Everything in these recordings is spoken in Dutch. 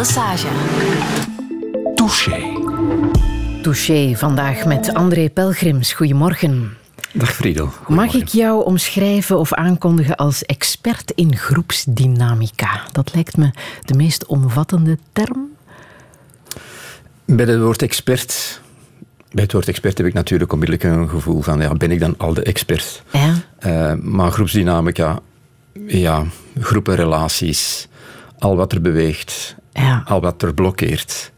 Lesage. Touché. Touché, vandaag met André Pelgrims. Goedemorgen. Dag Friedel. Mag ik jou omschrijven of aankondigen als expert in groepsdynamica? Dat lijkt me de meest omvattende term. Bij het woord expert bij het woord expert heb ik natuurlijk onmiddellijk een gevoel van, ja, ben ik dan al de expert? Ja. Uh, maar groepsdynamica, ja, groepenrelaties, al wat er beweegt, ja. al wat er blokkeert.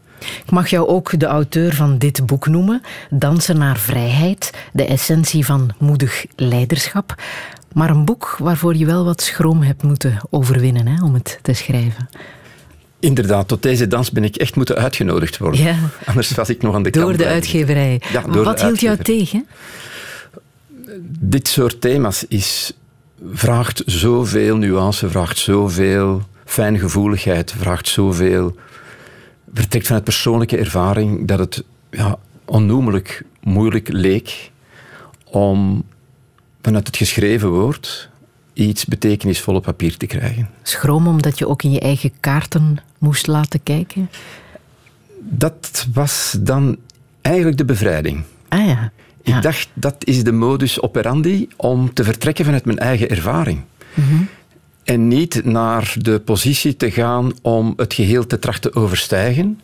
Ik mag jou ook de auteur van dit boek noemen, Dansen naar vrijheid, de essentie van moedig leiderschap. Maar een boek waarvoor je wel wat schroom hebt moeten overwinnen hè, om het te schrijven. Inderdaad, tot deze dans ben ik echt moeten uitgenodigd worden. Ja. Anders was ik nog aan de door kant. De uitgeverij. Ja, door Wat de hield jou tegen? Dit soort thema's is, vraagt zoveel nuance, vraagt zoveel fijngevoeligheid, vraagt zoveel... vertrekt vanuit persoonlijke ervaring dat het ja, onnoemelijk moeilijk leek om vanuit het geschreven woord iets betekenisvol op papier te krijgen. Schroom omdat je ook in je eigen kaarten moest laten kijken? Dat was dan eigenlijk de bevrijding. Ah ja. Ik dacht, dat is de modus operandi om te vertrekken vanuit mijn eigen ervaring. Mm-hmm. En niet naar de positie te gaan om het geheel te trachten overstijgen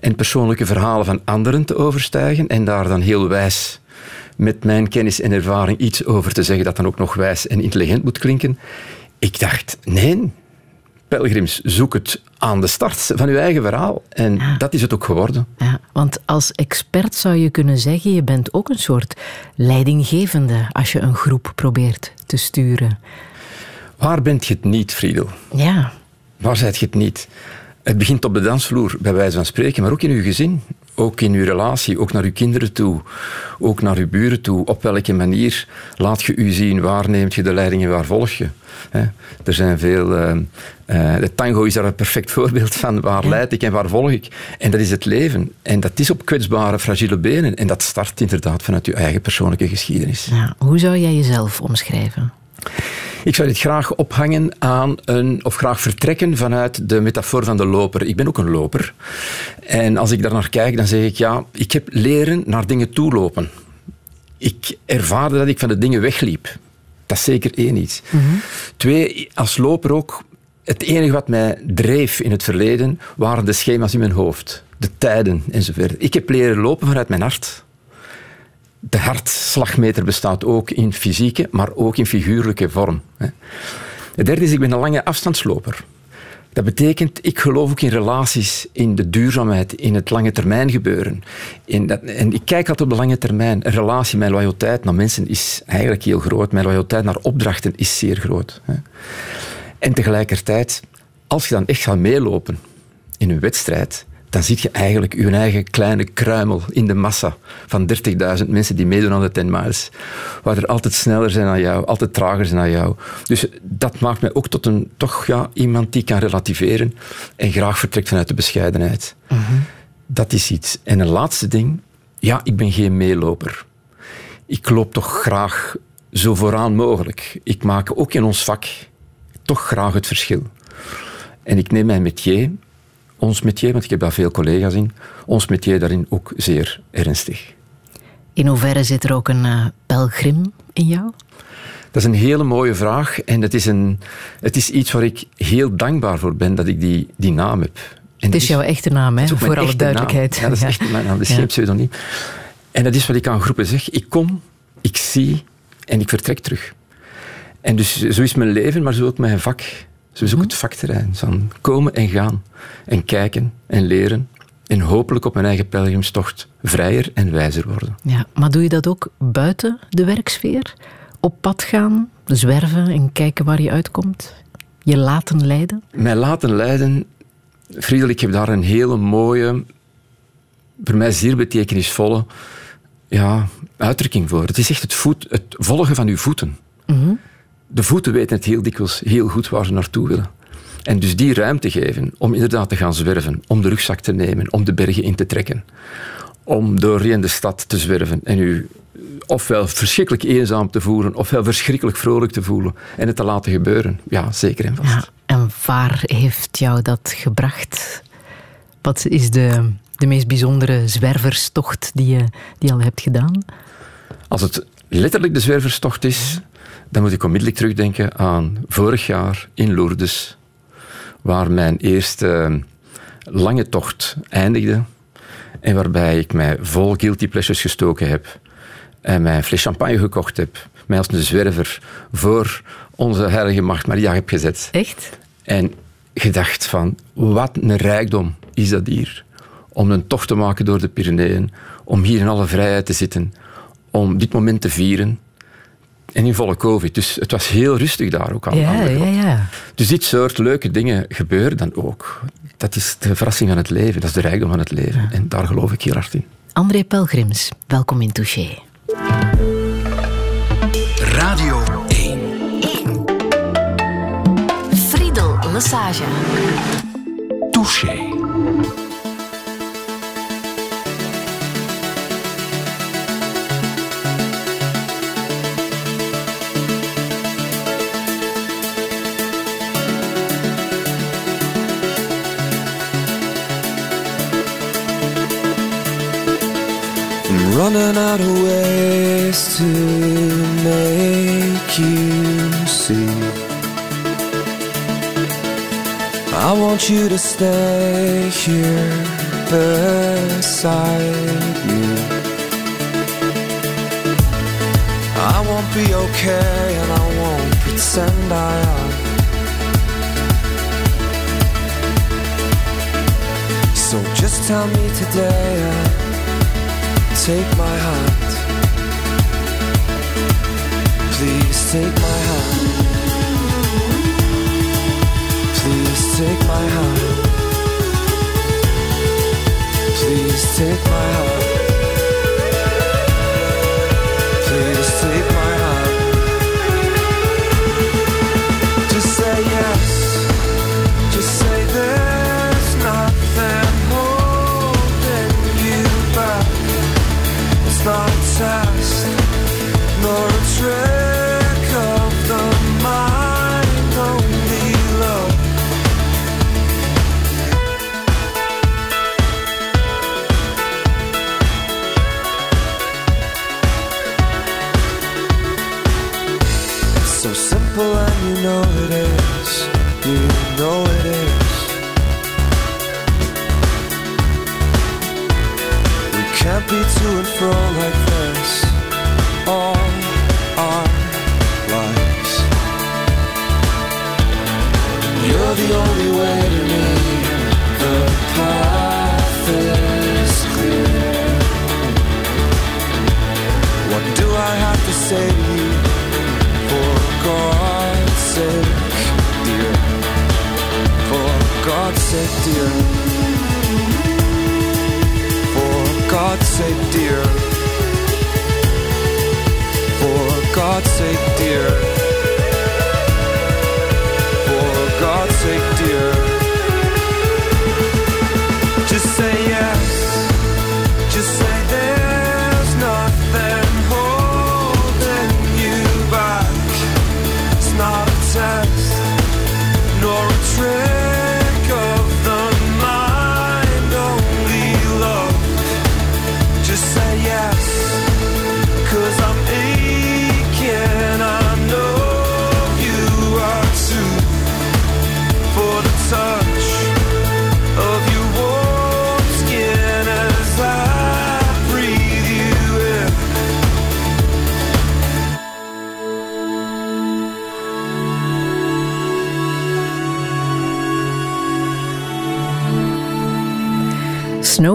en persoonlijke verhalen van anderen te overstijgen en daar dan heel wijs met mijn kennis en ervaring iets over te zeggen dat dan ook nog wijs en intelligent moet klinken. Ik dacht, nee, pelgrims, zoek het aan de start van uw eigen verhaal. En Ja. dat is het ook geworden. Ja, want als expert zou je kunnen zeggen, je bent ook een soort leidinggevende als je een groep probeert te sturen. Waar bent je het niet, Friedel? Ja, Waar zijt je het niet? Het begint op de dansvloer, bij wijze van spreken, maar ook in uw gezin. Ook in uw relatie, ook naar uw kinderen toe. Ook naar uw buren toe. Op welke manier laat je u zien? Waar neemt je de leiding en waar volg je? Er zijn veel... eh, eh, de tango is daar een perfect voorbeeld van. Waar leid ik en waar volg ik? En dat is het leven. En dat is op kwetsbare, fragiele benen. En dat start inderdaad vanuit uw eigen persoonlijke geschiedenis. ja. Hoe zou jij jezelf omschrijven? Ik zou dit graag ophangen aan een, of graag vertrekken vanuit de metafoor van de loper. Ik ben ook een loper. En als ik daar naar kijk, dan zeg ik ja, ik heb leren naar dingen toe lopen. Ik ervaarde dat ik van de dingen wegliep. Dat is zeker één iets. Twee, als loper ook, het enige wat mij dreef in het verleden waren de schema's in mijn hoofd. De tijden enzovoort. Ik heb leren lopen vanuit mijn hart. De hartslagmeter bestaat ook in fysieke, maar ook in figuurlijke vorm. Het derde is, ik ben een lange afstandsloper. Dat betekent, ik geloof ook in relaties, in de duurzaamheid, in het lange termijn gebeuren. Dat, en ik kijk altijd op de lange termijn. Een relatie, mijn loyaliteit naar mensen is eigenlijk heel groot. Mijn loyaliteit naar opdrachten is zeer groot. En tegelijkertijd, als je dan echt gaat meelopen in een wedstrijd, dan zie je eigenlijk je eigen kleine kruimel in de massa van 30.000 mensen die meedoen aan de 10 miles. Waar er altijd sneller zijn dan jou, altijd trager zijn dan jou. Dus dat maakt mij ook tot een, toch ja, iemand die kan relativeren en graag vertrekt vanuit de bescheidenheid. Dat is iets. En een laatste ding, ja, ik ben geen meeloper. Ik loop toch graag zo vooraan mogelijk. Ik maak ook in ons vak toch graag het verschil. En ik neem mijn métier, ons métier, want ik heb daar veel collega's in, ons métier daarin ook zeer ernstig. In hoeverre zit er ook een eh, pelgrim in jou? Dat is een hele mooie vraag en het is, een, het is iets waar ik heel dankbaar voor ben dat ik die, die naam heb. En Het is jouw echte naam, hè? voor alle echte naam. duidelijkheid. Ja, dat is echt mijn naam, dat is Ja. geen pseudoniem. En dat is wat ik aan groepen zeg. Ik kom, ik zie en ik vertrek terug. En dus zo is mijn leven, maar zo ook mijn vak. Is ook het vakterrein. Van komen en gaan. En kijken en leren. En hopelijk op mijn eigen pelgrimstocht vrijer en wijzer worden. Ja, maar doe je dat ook buiten de werksfeer? Op pad gaan, zwerven en kijken waar je uitkomt? Je laten leiden? Mij laten leiden, Friedel, ik heb daar een hele mooie, voor mij zeer betekenisvolle ja, uitdrukking voor. Het is echt het, voet, het volgen van uw voeten. De voeten weten het heel dikwijls heel goed waar ze naartoe willen. En dus die ruimte geven om inderdaad te gaan zwerven, om de rugzak te nemen, om de bergen in te trekken, om doorheen de stad te zwerven en u ofwel verschrikkelijk eenzaam te voelen, ofwel verschrikkelijk vrolijk te voelen en het te laten gebeuren. Ja, zeker en vast. Ja, en waar heeft jou dat gebracht? Wat is de, de meest bijzondere zwerverstocht die je, die je al hebt gedaan? Als het letterlijk de zwerverstocht is, dan moet ik onmiddellijk terugdenken aan vorig jaar in Lourdes, waar mijn eerste lange tocht eindigde en waarbij ik mij vol guilty pleasures gestoken heb en mijn fles champagne gekocht heb, mij als een zwerver voor onze heilige macht Maria heb gezet. Echt? En gedacht van, wat een rijkdom is dat hier. Om een tocht te maken door de Pyreneeën, om hier in alle vrijheid te zitten, om dit moment te vieren. En in volle covid. Dus het was heel rustig daar ook al. Ja, ja, ja. Dus dit soort leuke dingen gebeuren dan ook. Dat is de verrassing van het leven, dat is de rijkdom van het leven. En daar geloof ik heel hard in. André Pelgrims, welkom in Touché. Radio 1. 1. Friedel Lassage. Touché. Running out of ways to make you see. I want you to stay here beside me. I won't be okay and I won't pretend I am. So just tell me today take my hand. Please take my hand. Please take my hand. Please take my hand.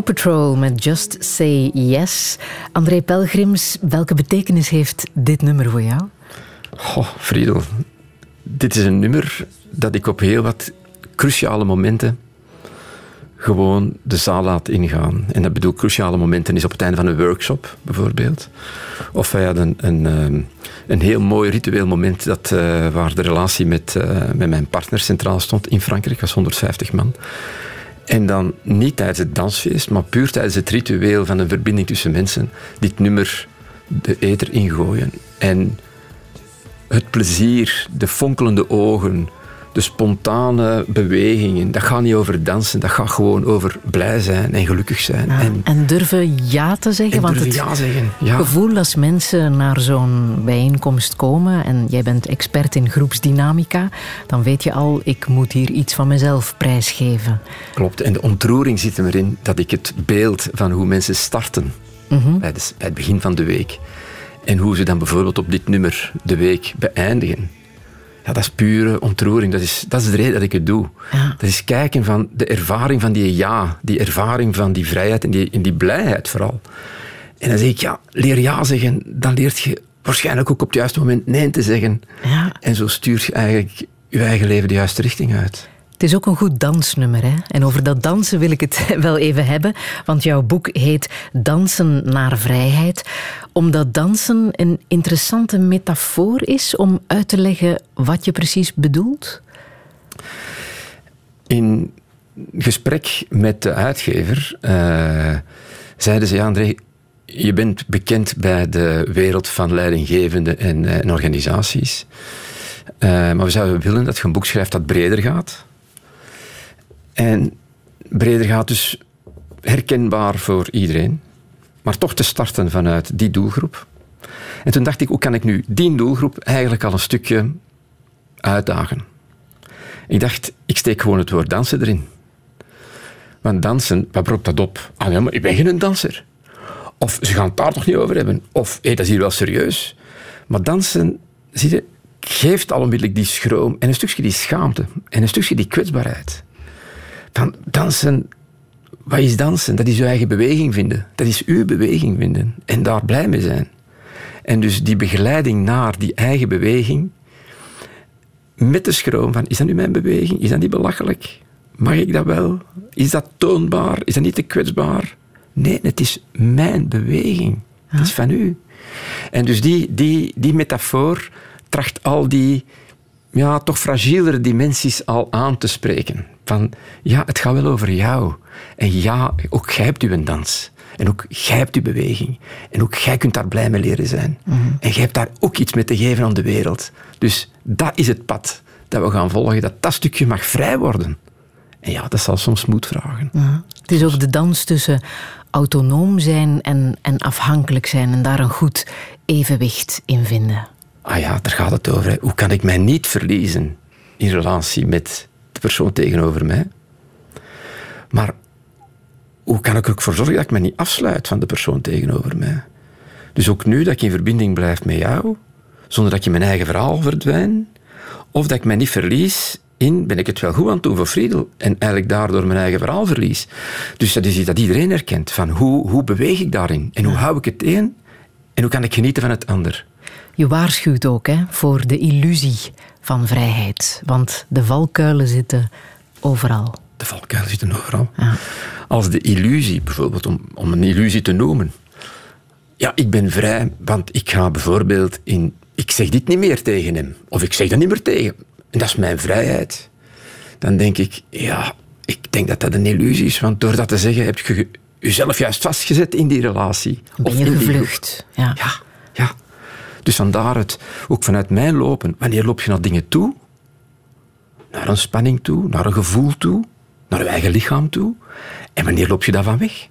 Patrol met Just Say Yes. André Pelgrims, welke betekenis heeft dit nummer voor jou? Goh, Friedel. Dit is een nummer dat ik op heel wat cruciale momenten gewoon de zaal laat ingaan. En dat bedoel cruciale momenten is op het einde van een workshop, bijvoorbeeld. Of wij hadden een, een, een heel mooi ritueel moment dat, uh, waar de relatie met, uh, met mijn partner centraal stond in Frankrijk. was 150 man. En dan niet tijdens het dansfeest, maar puur tijdens het ritueel van een verbinding tussen mensen, dit nummer de eter ingooien. En het plezier, de fonkelende ogen, de spontane bewegingen. Dat gaat niet over dansen, dat gaat gewoon over blij zijn en gelukkig zijn. Ja, en, en durven ja te zeggen. en want durven het ja zeggen. Ja. gevoel als mensen naar zo'n bijeenkomst komen en jij bent expert in groepsdynamica, dan weet je al, ik moet hier iets van mezelf prijsgeven. Klopt. En de ontroering zit er erin dat ik het beeld van hoe mensen starten Mhm. bij, de- bij het begin van de week en hoe ze dan bijvoorbeeld op dit nummer de week beëindigen. Ja, dat is pure ontroering. Dat is, dat is de reden dat ik het doe. Ja. Dat is kijken van de ervaring van die ja, die ervaring van die vrijheid en die, en die blijheid vooral. En dan zeg ik, ja, leer ja zeggen, dan leert je waarschijnlijk ook op het juiste moment nee te zeggen. Ja. En zo stuurt je eigenlijk je eigen leven de juiste richting uit. Het is ook een goed dansnummer. Hè? En over dat dansen wil ik het wel even hebben. Want jouw boek heet Dansen naar vrijheid. Omdat dansen een interessante metafoor is om uit te leggen wat je precies bedoelt. In gesprek met de uitgever eh, zeiden ze, ja André, je bent bekend bij de wereld van leidinggevenden en, eh, organisaties. Eh, maar we zouden willen dat je een boek schrijft dat breder gaat. En breder gaat dus herkenbaar voor iedereen. Maar toch te starten vanuit die doelgroep. En toen dacht ik, hoe kan ik nu die doelgroep eigenlijk al een stukje uitdagen? Ik dacht, ik steek gewoon het woord dansen erin. Want dansen, wat roept dat op? Ah ja, maar ik ben geen danser. Of ze gaan het daar nog niet over hebben. Of, hé, dat is hier wel serieus. Maar dansen, je, geeft al onmiddellijk die schroom en een stukje die schaamte en een stukje die kwetsbaarheid. Van dansen, wat is dansen? Dat is je eigen beweging vinden. Dat is uw beweging vinden en daar blij mee zijn. En dus die begeleiding naar die eigen beweging, met de schroom van, is dat nu mijn beweging? Is dat niet belachelijk? Mag ik dat wel? Is dat toonbaar? Is dat niet te kwetsbaar? Nee, het is mijn beweging. Het is van u. En dus die, die, die metafoor tracht al die ja, toch fragielere dimensies al aan te spreken. Van, ja, het gaat wel over jou. En ja, ook jij hebt uw dans. En ook jij hebt uw beweging. En ook jij kunt daar blij mee leren zijn. En jij hebt daar ook iets mee te geven aan de wereld. Dus dat is het pad dat we gaan volgen. Dat dat stukje mag vrij worden. En ja, dat zal soms moed vragen. Het is ook de dans tussen autonoom zijn en, en afhankelijk zijn en daar een goed evenwicht in vinden. Ah ja, daar gaat het over. hè. Hoe kan ik mij niet verliezen in relatie met de persoon tegenover mij? Maar hoe kan ik er ook voor zorgen dat ik me niet afsluit van de persoon tegenover mij? Dus ook nu dat ik in verbinding blijf met jou, zonder dat ik in mijn eigen verhaal verdwijn, of dat ik mij niet verlies in, ben ik het wel goed aan het doen voor Friedel, en eigenlijk daardoor mijn eigen verhaal verlies. Dus dat is iets dat iedereen herkent, van hoe, hoe beweeg ik daarin? En hoe hou ik het een? En hoe kan ik genieten van het ander? Je waarschuwt ook hè, voor de illusie van vrijheid, want de valkuilen zitten overal. De valkuilen zitten overal. Ja. Als de illusie, bijvoorbeeld, om, om een illusie te noemen. Ja, ik ben vrij, want ik ga bijvoorbeeld in... Ik zeg dit niet meer tegen hem. Of ik zeg dat niet meer tegen. En dat is mijn vrijheid. Dan denk ik, ja, ik denk dat dat een illusie is. Want door dat te zeggen, heb je je- jezelf juist vastgezet in die relatie. Ben Of je in die gevlucht? Ja. ja, ja. Dus vandaar het, ook vanuit mijn lopen, wanneer loop je naar dingen toe? Naar een spanning toe, naar een gevoel toe, naar je eigen lichaam toe. En wanneer loop je daarvan weg?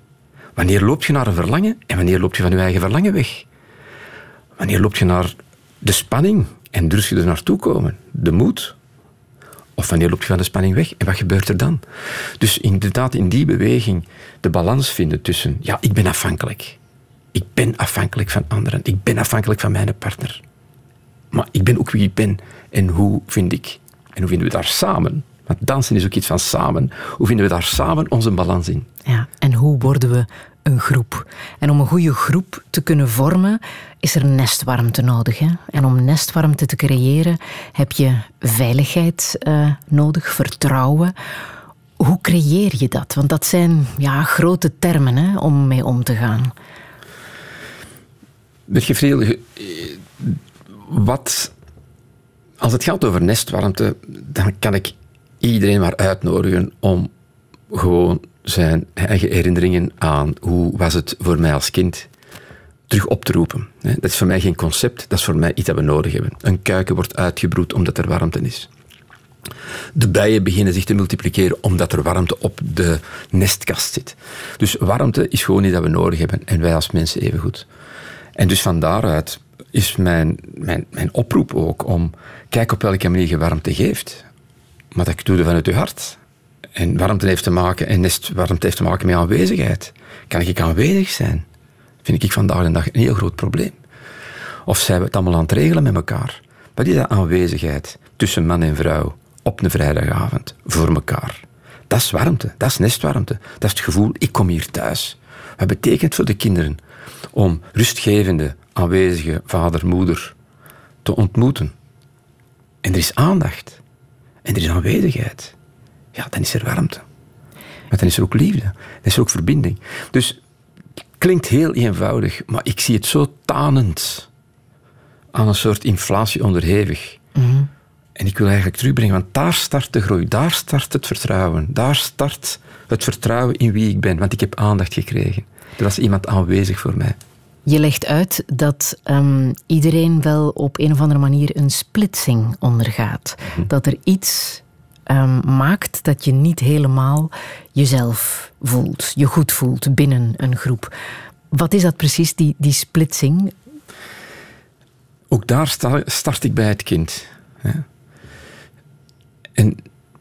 Wanneer loop je naar een verlangen en wanneer loop je van je eigen verlangen weg? Wanneer loop je naar de spanning en durf je er naartoe komen? De moed? Of wanneer loop je van de spanning weg en wat gebeurt er dan? Dus inderdaad, in die beweging de balans vinden tussen, ja, ik ben afhankelijk. Ik ben afhankelijk van anderen. Ik ben afhankelijk van mijn partner. Maar ik ben ook wie ik ben. En hoe vind ik, en hoe vinden we daar samen, want dansen is ook iets van samen, hoe vinden we daar samen onze balans in? Ja, en hoe worden we een groep? En om een goede groep te kunnen vormen, is er nestwarmte nodig. Hè? En om nestwarmte te creëren, heb je veiligheid eh, nodig, vertrouwen. Hoe creëer je dat? Want dat zijn ja, grote termen hè, om mee om te gaan. Je- eh, wat, als het gaat over nestwarmte, dan kan ik iedereen maar uitnodigen om gewoon zijn eigen herinneringen aan hoe was het voor mij als kind terug op te roepen. Dat is voor mij geen concept, dat is voor mij iets dat we nodig hebben. Een kuiken wordt uitgebroed omdat er warmte is. De bijen beginnen zich te multipliceren omdat er warmte op de nestkast zit. Dus warmte is gewoon iets dat we nodig hebben en wij als mensen evengoed. En dus van daaruit is mijn, mijn, mijn oproep ook om kijk op welke manier je warmte geeft. Maar dat doe je vanuit je hart. En warmte heeft te maken, en nestwarmte heeft te maken met aanwezigheid. Kan ik aanwezig zijn? Vind ik vandaag de dag een heel groot probleem. Of zijn we het allemaal aan het regelen met elkaar? Wat is dat aanwezigheid tussen man en vrouw op een vrijdagavond voor elkaar? Dat is warmte, dat is nestwarmte. Dat is het gevoel, ik kom hier thuis. Wat betekent voor de kinderen om rustgevende, aanwezige vader, moeder te ontmoeten? En er is aandacht. En er is aanwezigheid. Ja, dan is er warmte. Maar dan is er ook liefde. Dan is er ook verbinding. Dus klinkt heel eenvoudig, maar ik zie het zo tanend aan een soort inflatie onderhevig. Mhm. En ik wil eigenlijk terugbrengen, want daar start de groei, daar start het vertrouwen, daar start het vertrouwen in wie ik ben, want ik heb aandacht gekregen. Er was iemand aanwezig voor mij. Je legt uit dat ehm, iedereen wel op een of andere manier een splitsing ondergaat. Mhm. Dat er iets ehm, maakt dat je niet helemaal jezelf voelt, je goed voelt binnen een groep. Wat is dat precies, die, die splitsing? Ook daar sta- start ik bij het kind. hè. En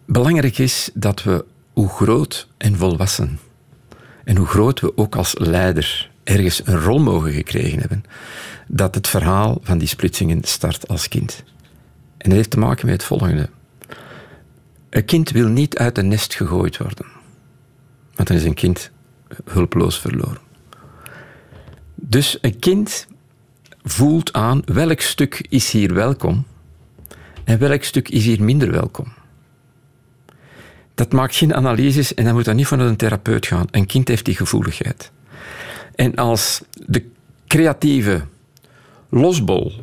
belangrijk is dat we, hoe groot en volwassen, en hoe groot we ook als leider ergens een rol mogen gekregen hebben, dat het verhaal van die splitsingen start als kind. En dat heeft te maken met het volgende. Een kind wil niet uit een nest gegooid worden. Want dan is een kind hulpeloos verloren. Dus een kind voelt aan welk stuk is hier welkom en welk stuk is hier minder welkom. Dat maakt geen analyses en dan moet dat niet van een therapeut gaan. Een kind heeft die gevoeligheid. En als de creatieve losbol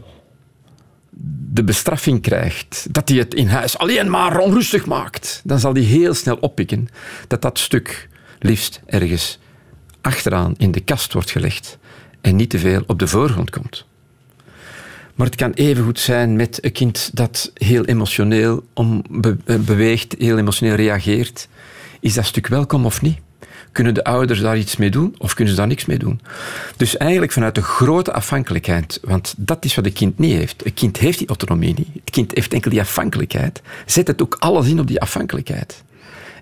de bestraffing krijgt, dat hij het in huis alleen maar onrustig maakt, dan zal hij heel snel oppikken dat dat stuk liefst ergens achteraan in de kast wordt gelegd en niet te veel op de voorgrond komt. Maar het kan evengoed zijn met een kind dat heel emotioneel om eh, beweegt, heel emotioneel reageert. Is dat stuk welkom of niet? Kunnen de ouders daar iets mee doen of kunnen ze daar niks mee doen? Dus eigenlijk vanuit de grote afhankelijkheid, want dat is wat een kind niet heeft. Een kind heeft die autonomie niet. Het kind heeft enkel die afhankelijkheid. Zet het ook alles in op die afhankelijkheid.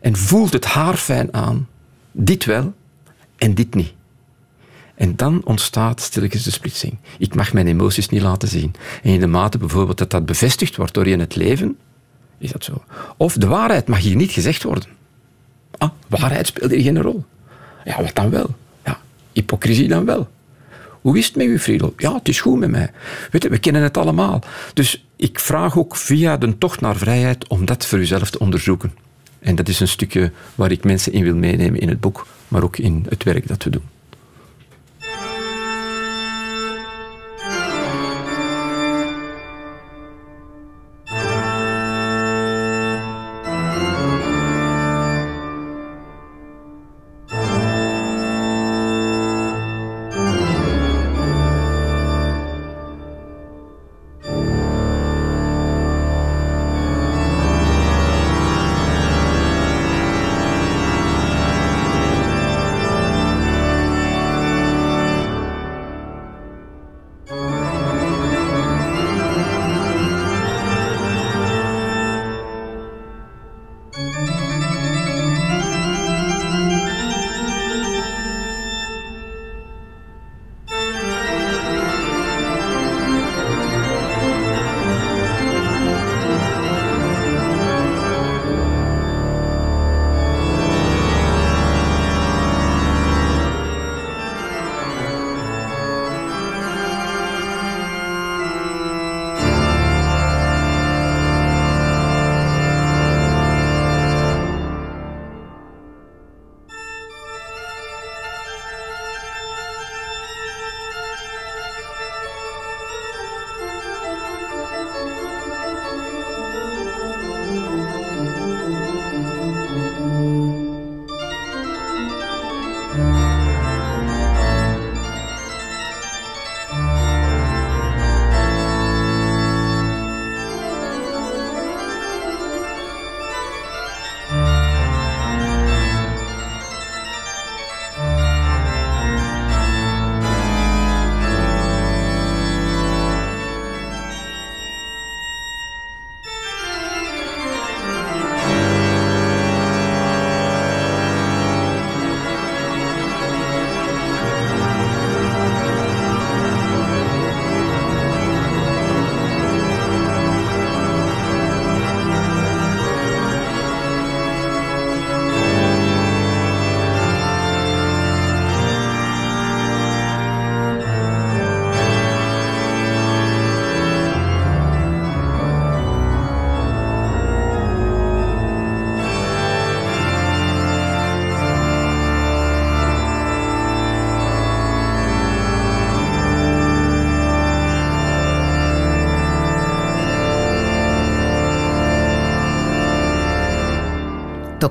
En voelt het haarfijn aan. Dit wel en dit niet. En dan ontstaat stilletjes de splitsing. Ik mag mijn emoties niet laten zien. En in de mate bijvoorbeeld dat dat bevestigd wordt door je in het leven, is dat zo. Of de waarheid mag hier niet gezegd worden. Ah, waarheid speelt hier geen rol. Ja, wat dan wel? Ja, hypocrisie dan wel. Hoe is het met u, Friedel? Ja, het is goed met mij. Weet je, we kennen het allemaal. Dus ik vraag ook via de tocht naar vrijheid om dat voor uzelf te onderzoeken. En dat is een stukje waar ik mensen in wil meenemen in het boek, maar ook in het werk dat we doen.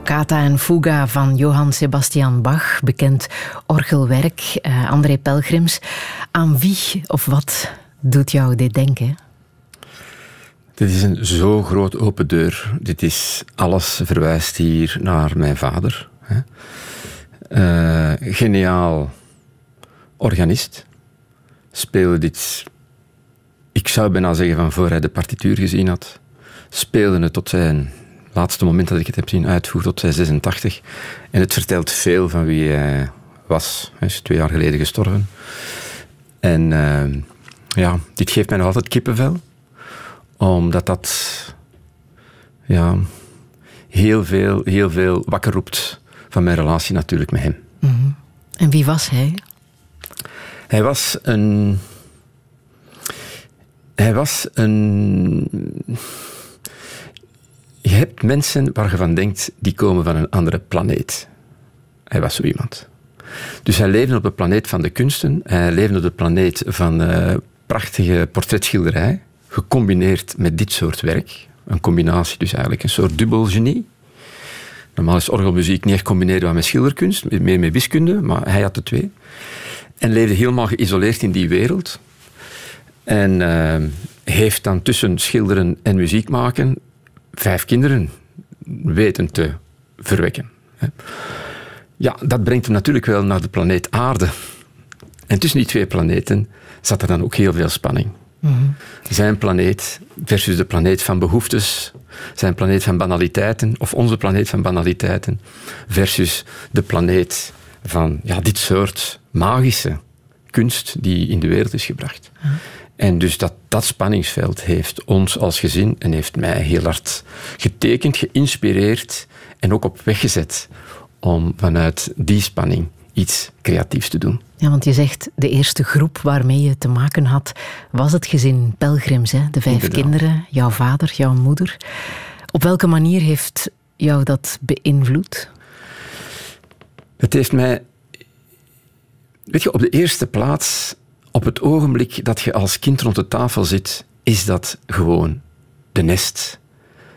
Toccata en Fuga van Johann Sebastian Bach, bekend orgelwerk, uh, André Pelgrims. Aan wie of wat doet jou dit denken? Dit is een zo groot open deur. Dit is alles verwijst hier naar mijn vader. Uh, geniaal organist. Speelde dit, ik zou bijna zeggen van voor hij de partituur gezien had. Speelde het tot zijn laatste moment dat ik het heb zien uitvoeren, tot zijn 86. En het vertelt veel van wie hij was. Hij is twee jaar geleden gestorven. En uh, ja, dit geeft mij nog altijd kippenvel. Omdat dat ja, heel, veel, heel veel wakker roept van mijn relatie natuurlijk met hem. Mm -hmm. En wie was hij? Hij was een. Hij was een. Je hebt mensen waar je van denkt, die komen van een andere planeet. Hij was zo iemand. Dus hij leefde op de planeet van de kunsten. Hij leefde op de planeet van uh, prachtige portretschilderij, gecombineerd met dit soort werk. Een combinatie, dus eigenlijk een soort dubbel genie. Normaal is orgelmuziek niet echt combineerbaar met schilderkunst, meer met wiskunde, maar hij had de twee. En leefde helemaal geïsoleerd in die wereld. En uh, heeft dan tussen schilderen en muziek maken vijf kinderen weten te verwekken. Ja, dat brengt hem natuurlijk wel naar de planeet Aarde. En tussen die twee planeten zat er dan ook heel veel spanning. Mm Zijn planeet versus de planeet van behoeftes, zijn planeet van banaliteiten, of onze planeet van banaliteiten, versus de planeet van ja, dit soort magische kunst die in de wereld is gebracht. Mhm. En dus dat, dat spanningsveld heeft ons als gezin en heeft mij heel hard getekend, geïnspireerd en ook op weg gezet om vanuit die spanning iets creatiefs te doen. Ja, want je zegt de eerste groep waarmee je te maken had was het gezin Pelgrims, hè? de vijf kinderen, jouw vader, jouw moeder. Op welke manier heeft jou dat beïnvloed? Het heeft mij. Weet je, op de eerste plaats op het ogenblik dat je als kind rond de tafel zit, is dat gewoon de nest.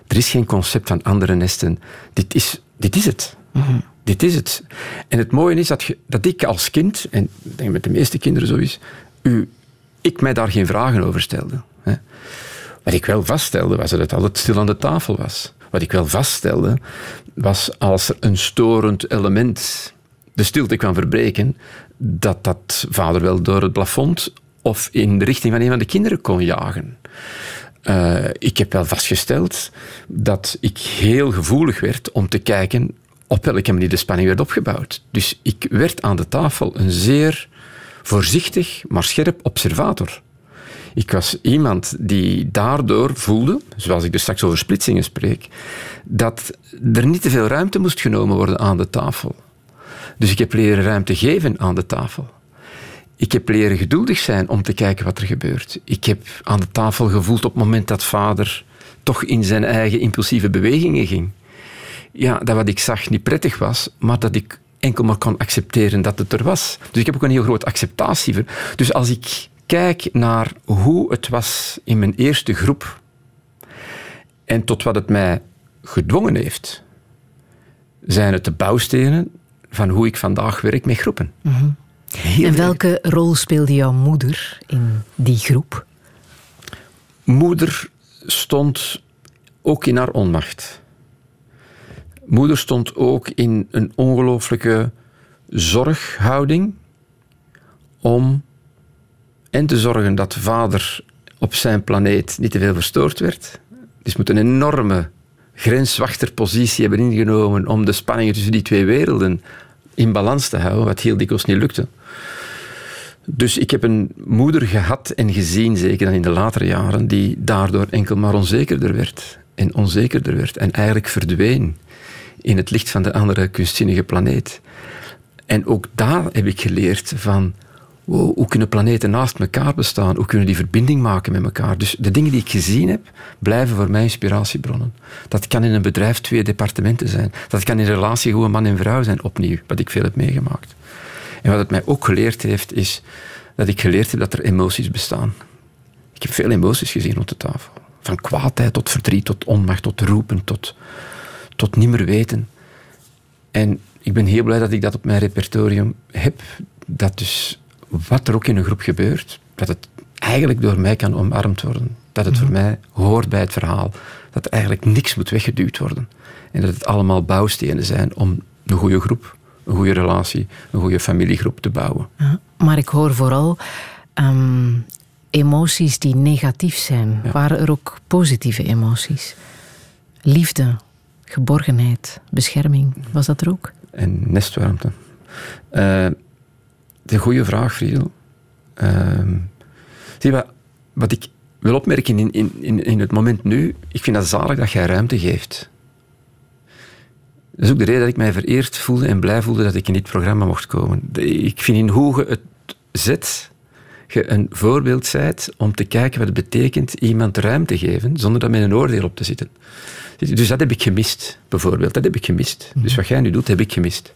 Er is geen concept van andere nesten. Dit is, dit is het. Mhm. Dit is het. En het mooie is dat, je, dat ik als kind, en ik denk met de meeste kinderen zo is, u, ik mij daar geen vragen over stelde. Hè. Wat ik wel vaststelde, was dat het altijd stil aan de tafel was. Wat ik wel vaststelde, was als er een storend element de stilte kwam verbreken, dat dat vader wel door het plafond of in de richting van een van de kinderen kon jagen. Uh, ik heb wel vastgesteld dat ik heel gevoelig werd om te kijken op welke manier de spanning werd opgebouwd. Dus ik werd aan de tafel een zeer voorzichtig, maar scherp observator. Ik was iemand die daardoor voelde, zoals ik dus straks over splitsingen spreek, dat er niet te veel ruimte moest genomen worden aan de tafel. Dus ik heb leren ruimte geven aan de tafel. Ik heb leren geduldig zijn om te kijken wat er gebeurt. Ik heb aan de tafel gevoeld op het moment dat vader toch in zijn eigen impulsieve bewegingen ging. Ja, dat wat ik zag niet prettig was, maar dat ik enkel maar kon accepteren dat het er was. Dus ik heb ook een heel groot acceptatie. Voor. Dus als ik kijk naar hoe het was in mijn eerste groep en tot wat het mij gedwongen heeft, zijn het de bouwstenen van hoe ik vandaag werk met groepen. Mhm. En welke rol speelde jouw moeder in die groep? Moeder stond ook in haar onmacht. Moeder stond ook in een ongelooflijke zorghouding om en te zorgen dat vader op zijn planeet niet te veel verstoord werd. Dus moet een enorme grenswachterpositie hebben ingenomen om de spanningen tussen die twee werelden in balans te houden, wat heel dikwijls niet lukte. Dus ik heb een moeder gehad en gezien, zeker dan in de latere jaren, die daardoor enkel maar onzekerder werd en onzekerder werd en eigenlijk verdween in het licht van de andere kunstzinnige planeet. En ook daar heb ik geleerd van hoe kunnen planeten naast elkaar bestaan? Hoe kunnen die verbinding maken met elkaar? Dus de dingen die ik gezien heb, blijven voor mij inspiratiebronnen. Dat kan in een bedrijf twee departementen zijn. Dat kan in een relatie gewoon man en vrouw zijn, opnieuw, wat ik veel heb meegemaakt. En wat het mij ook geleerd heeft, is dat ik geleerd heb dat er emoties bestaan. Ik heb veel emoties gezien op de tafel. Van kwaadheid tot verdriet, tot onmacht, tot roepen, tot, tot niet meer weten. En ik ben heel blij dat ik dat op mijn repertorium heb. Dat dus wat er ook in een groep gebeurt, dat het eigenlijk door mij kan omarmd worden. Dat het voor mij hoort bij het verhaal. Dat er eigenlijk niks moet weggeduwd worden. En dat het allemaal bouwstenen zijn om een goede groep, een goede relatie, een goede familiegroep te bouwen. Ja, maar ik hoor vooral ehm, emoties die negatief zijn. Waren er ook positieve emoties? Liefde, geborgenheid, bescherming, was dat er ook? En nestwarmte. Uh, de goede vraag, Friedel. Ehm, zie wat, wat ik wil opmerken in, in, in het moment nu, ik vind dat zalig dat jij ruimte geeft. Dat is ook de reden dat ik mij vereerd voelde en blij voelde dat ik in dit programma mocht komen. Ik vind in hoe je het zet, je een voorbeeld zijt om te kijken wat het betekent iemand ruimte geven, zonder daar met een oordeel op te zitten. Dus dat heb ik gemist, bijvoorbeeld. Dat heb ik gemist. Dus wat jij nu doet, heb ik gemist.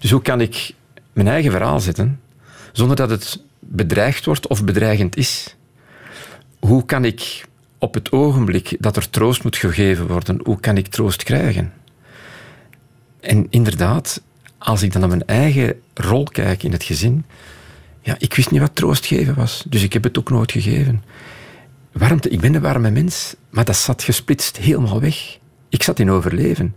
Dus hoe kan ik mijn eigen verhaal zetten, zonder dat het bedreigd wordt of bedreigend is? Hoe kan ik op het ogenblik dat er troost moet gegeven worden, hoe kan ik troost krijgen? En inderdaad, als ik dan naar mijn eigen rol kijk in het gezin, ja, ik wist niet wat troost geven was, dus ik heb het ook nooit gegeven. Warmte, ik ben een warme mens, maar dat zat gesplitst helemaal weg. Ik zat in overleven.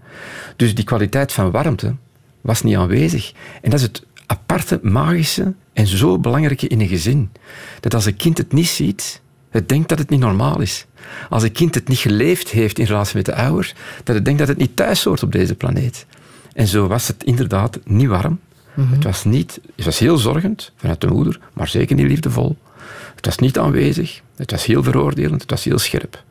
Dus die kwaliteit van warmte was niet aanwezig. En dat is het aparte, magische en zo belangrijke in een gezin. Dat als een kind het niet ziet, het denkt dat het niet normaal is. Als een kind het niet geleefd heeft in relatie met de ouders, dat het denkt dat het niet thuis hoort op deze planeet. En zo was het inderdaad niet warm. Mhm. Het, was niet, het was heel zorgend vanuit de moeder, maar zeker niet liefdevol. Het was niet aanwezig. Het was heel veroordelend. Het was heel scherp.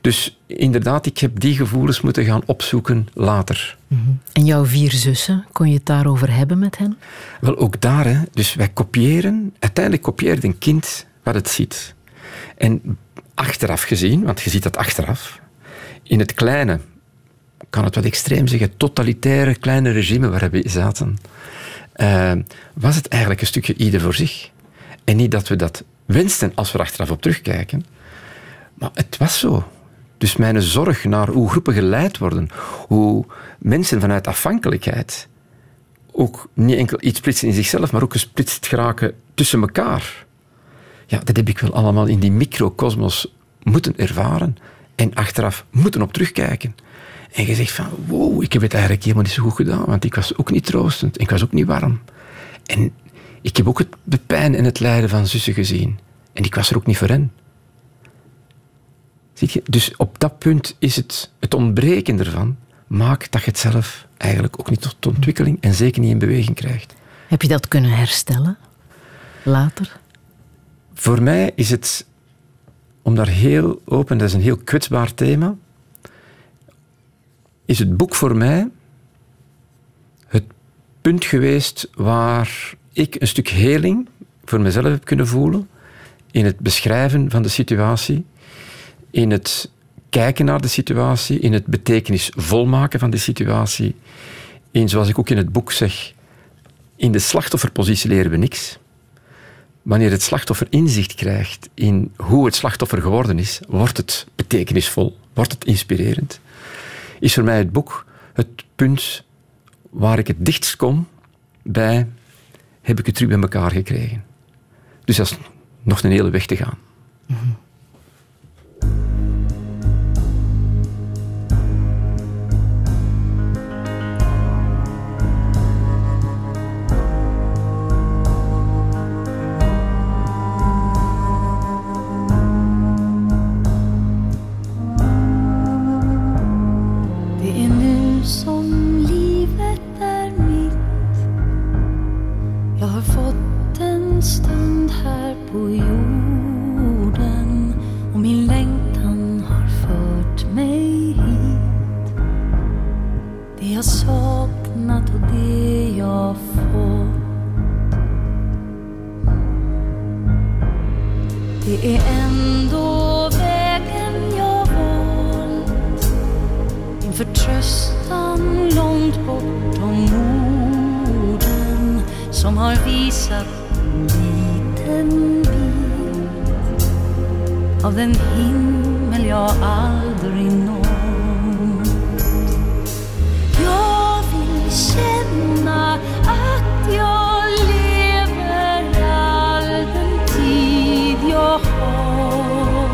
Dus inderdaad, ik heb die gevoelens moeten gaan opzoeken later. Mhm. En jouw vier zussen, kon je het daarover hebben met hen? Wel, ook daar. Hè. Dus wij kopiëren, uiteindelijk kopieert een kind wat het ziet. En achteraf gezien, want je ziet dat achteraf, in het kleine, kan het wat extreem zeggen, totalitaire kleine regime waar we zaten, uh, was het eigenlijk een stukje ieder voor zich. En niet dat we dat wensten als we er achteraf op terugkijken, maar het was zo. Dus mijn zorg naar hoe groepen geleid worden, hoe mensen vanuit afhankelijkheid ook niet enkel iets splitsen in zichzelf, maar ook gesplitst geraken tussen elkaar. Ja, dat heb ik wel allemaal in die microcosmos moeten ervaren en achteraf moeten op terugkijken. En je zegt van, wow, ik heb het eigenlijk helemaal niet zo goed gedaan, want ik was ook niet troostend en ik was ook niet warm. En ik heb ook het, de pijn en het lijden van zussen gezien. En ik was er ook niet voor hen. Zie je? Dus op dat punt is het, het ontbreken ervan, maakt dat je het zelf eigenlijk ook niet tot ontwikkeling en zeker niet in beweging krijgt. Heb je dat kunnen herstellen later? Voor mij is het, om daar heel open, dat is een heel kwetsbaar thema, is het boek voor mij het punt geweest waar ik een stuk heling voor mezelf heb kunnen voelen in het beschrijven van de situatie, in het kijken naar de situatie, in het betekenisvol maken van de situatie, in, zoals ik ook in het boek zeg, in de slachtofferpositie leren we niks. Wanneer het slachtoffer inzicht krijgt in hoe het slachtoffer geworden is, wordt het betekenisvol, wordt het inspirerend. Is voor mij het boek het punt waar ik het dichtst kom bij heb ik het terug bij elkaar gekregen. Dus dat is nog een hele weg te gaan. Mm på jorden och min längtan har fört mig hit. Det jag saknat och det jag fått. Det är ändå vägen jag valt. Min förtröstan långt bortom orden som har visat liten bit av den himmel jag aldrig nått. Jag vill känna att jag lever all den tid jag har.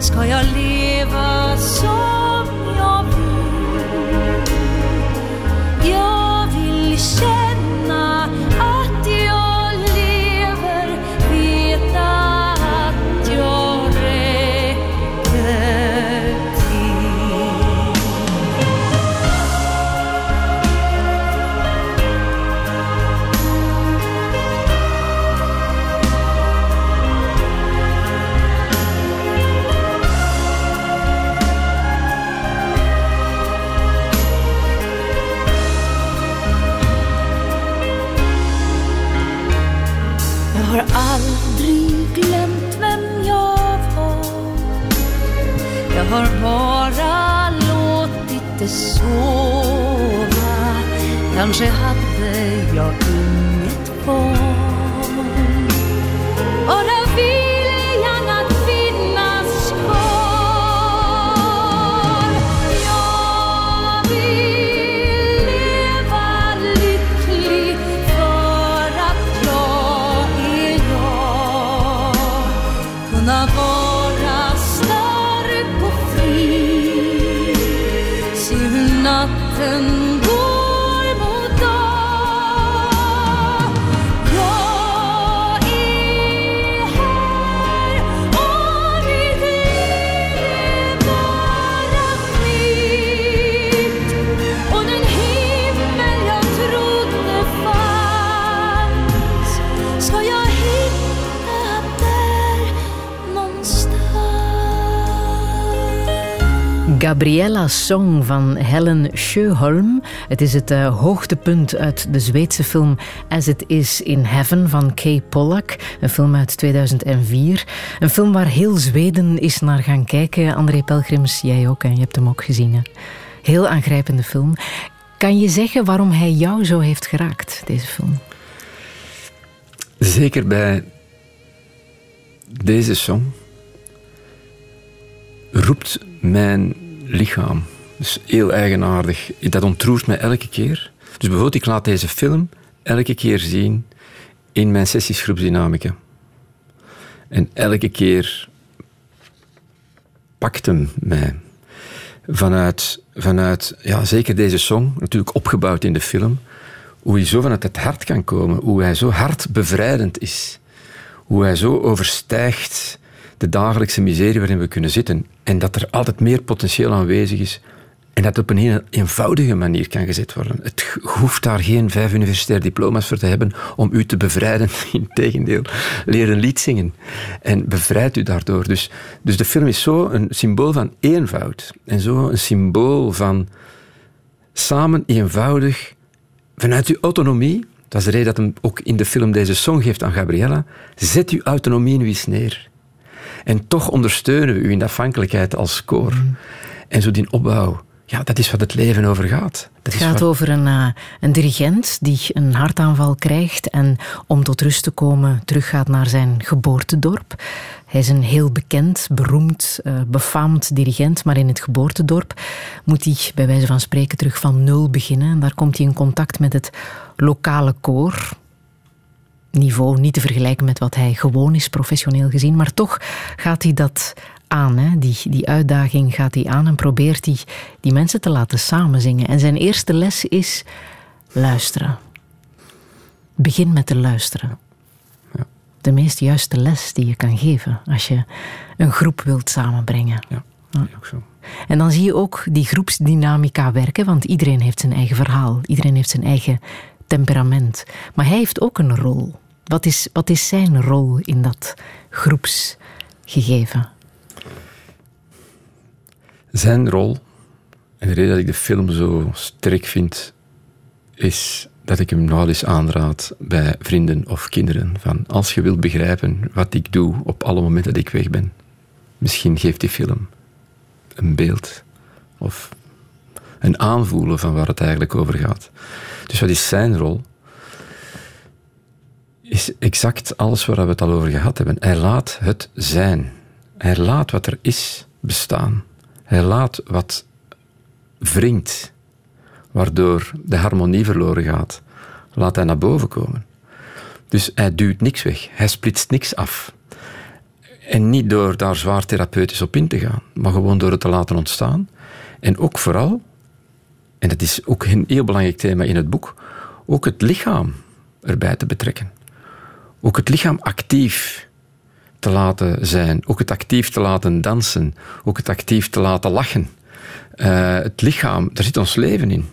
Ska jag leva som jag vill? 让谁？Gabriella's Song van Helen Sjöholm. Het is het eh, hoogtepunt uit de Zweedse film As It Is in Heaven van Kay Pollack. Een film uit 2004. Een film waar heel Zweden is naar gaan kijken. André Pelgrims, jij ook en je hebt hem ook gezien. Heel aangrijpende film. Kan je zeggen waarom hij jou zo heeft geraakt, deze film? Zeker bij deze song roept mijn lichaam. Dus heel eigenaardig. Dat ontroert mij elke keer. Dus bijvoorbeeld, ik laat deze film elke keer zien in mijn sessies groepsdynamica. En elke keer pakt hem mij. Vanuit, vanuit ja, zeker deze song, natuurlijk opgebouwd in de film, hoe hij zo vanuit het hart kan komen, hoe hij zo hartbevrijdend is, hoe hij zo overstijgt de dagelijkse miserie waarin we kunnen zitten en dat er altijd meer potentieel aanwezig is en dat op een heel eenvoudige manier kan gezet worden. Het hoeft daar geen vijf universitaire diploma's voor te hebben om u te bevrijden. Integendeel, leer een lied zingen en bevrijd u daardoor. Dus, dus de film is zo een symbool van eenvoud en zo een symbool van samen eenvoudig vanuit uw autonomie. Dat is de reden dat hem ook in de film deze song geeft aan Gabriella. Zet uw autonomie nu eens neer. En toch ondersteunen we u in de afhankelijkheid als koor. En zo die opbouw. Ja, dat is wat het leven over gaat. Dat Het gaat wat- over een, eh, een dirigent die een hartaanval krijgt en om tot rust te komen teruggaat naar zijn geboortedorp. Hij is een heel bekend, beroemd, eh, befaamd dirigent, maar in het geboortedorp moet hij bij wijze van spreken terug van nul beginnen. En daar komt hij in contact met het lokale koor. Niveau niet te vergelijken met wat hij gewoon is, professioneel gezien, maar toch gaat hij dat aan. Hè? Die, die uitdaging gaat hij aan en probeert hij die mensen te laten samenzingen. En zijn eerste les is luisteren. Begin met te luisteren. De meest juiste les die je kan geven als je een groep wilt samenbrengen. Ja, ja, ook zo. En dan zie je ook die groepsdynamica werken, want iedereen heeft zijn eigen verhaal, iedereen heeft zijn eigen temperament. Maar hij heeft ook een rol. Wat is, wat is zijn rol in dat groepsgegeven? Zijn rol, en de reden dat ik de film zo sterk vind, is dat ik hem nou eens aanraad bij vrienden of kinderen. Van als je wilt begrijpen wat ik doe op alle momenten dat ik weg ben, misschien geeft die film een beeld of een aanvoelen van waar het eigenlijk over gaat. Dus wat is zijn rol? Is exact alles waar we het al over gehad hebben. Hij laat het zijn. Hij laat wat er is bestaan. Hij laat wat wringt, waardoor de harmonie verloren gaat, laat hij naar boven komen. Dus hij duwt niks weg, hij splitst niks af. En niet door daar zwaar therapeutisch op in te gaan, maar gewoon door het te laten ontstaan. En ook vooral, en dat is ook een heel belangrijk thema in het boek, ook het lichaam erbij te betrekken. Ook het lichaam actief te laten zijn, ook het actief te laten dansen, ook het actief te laten lachen. Uh, het lichaam, daar zit ons leven in.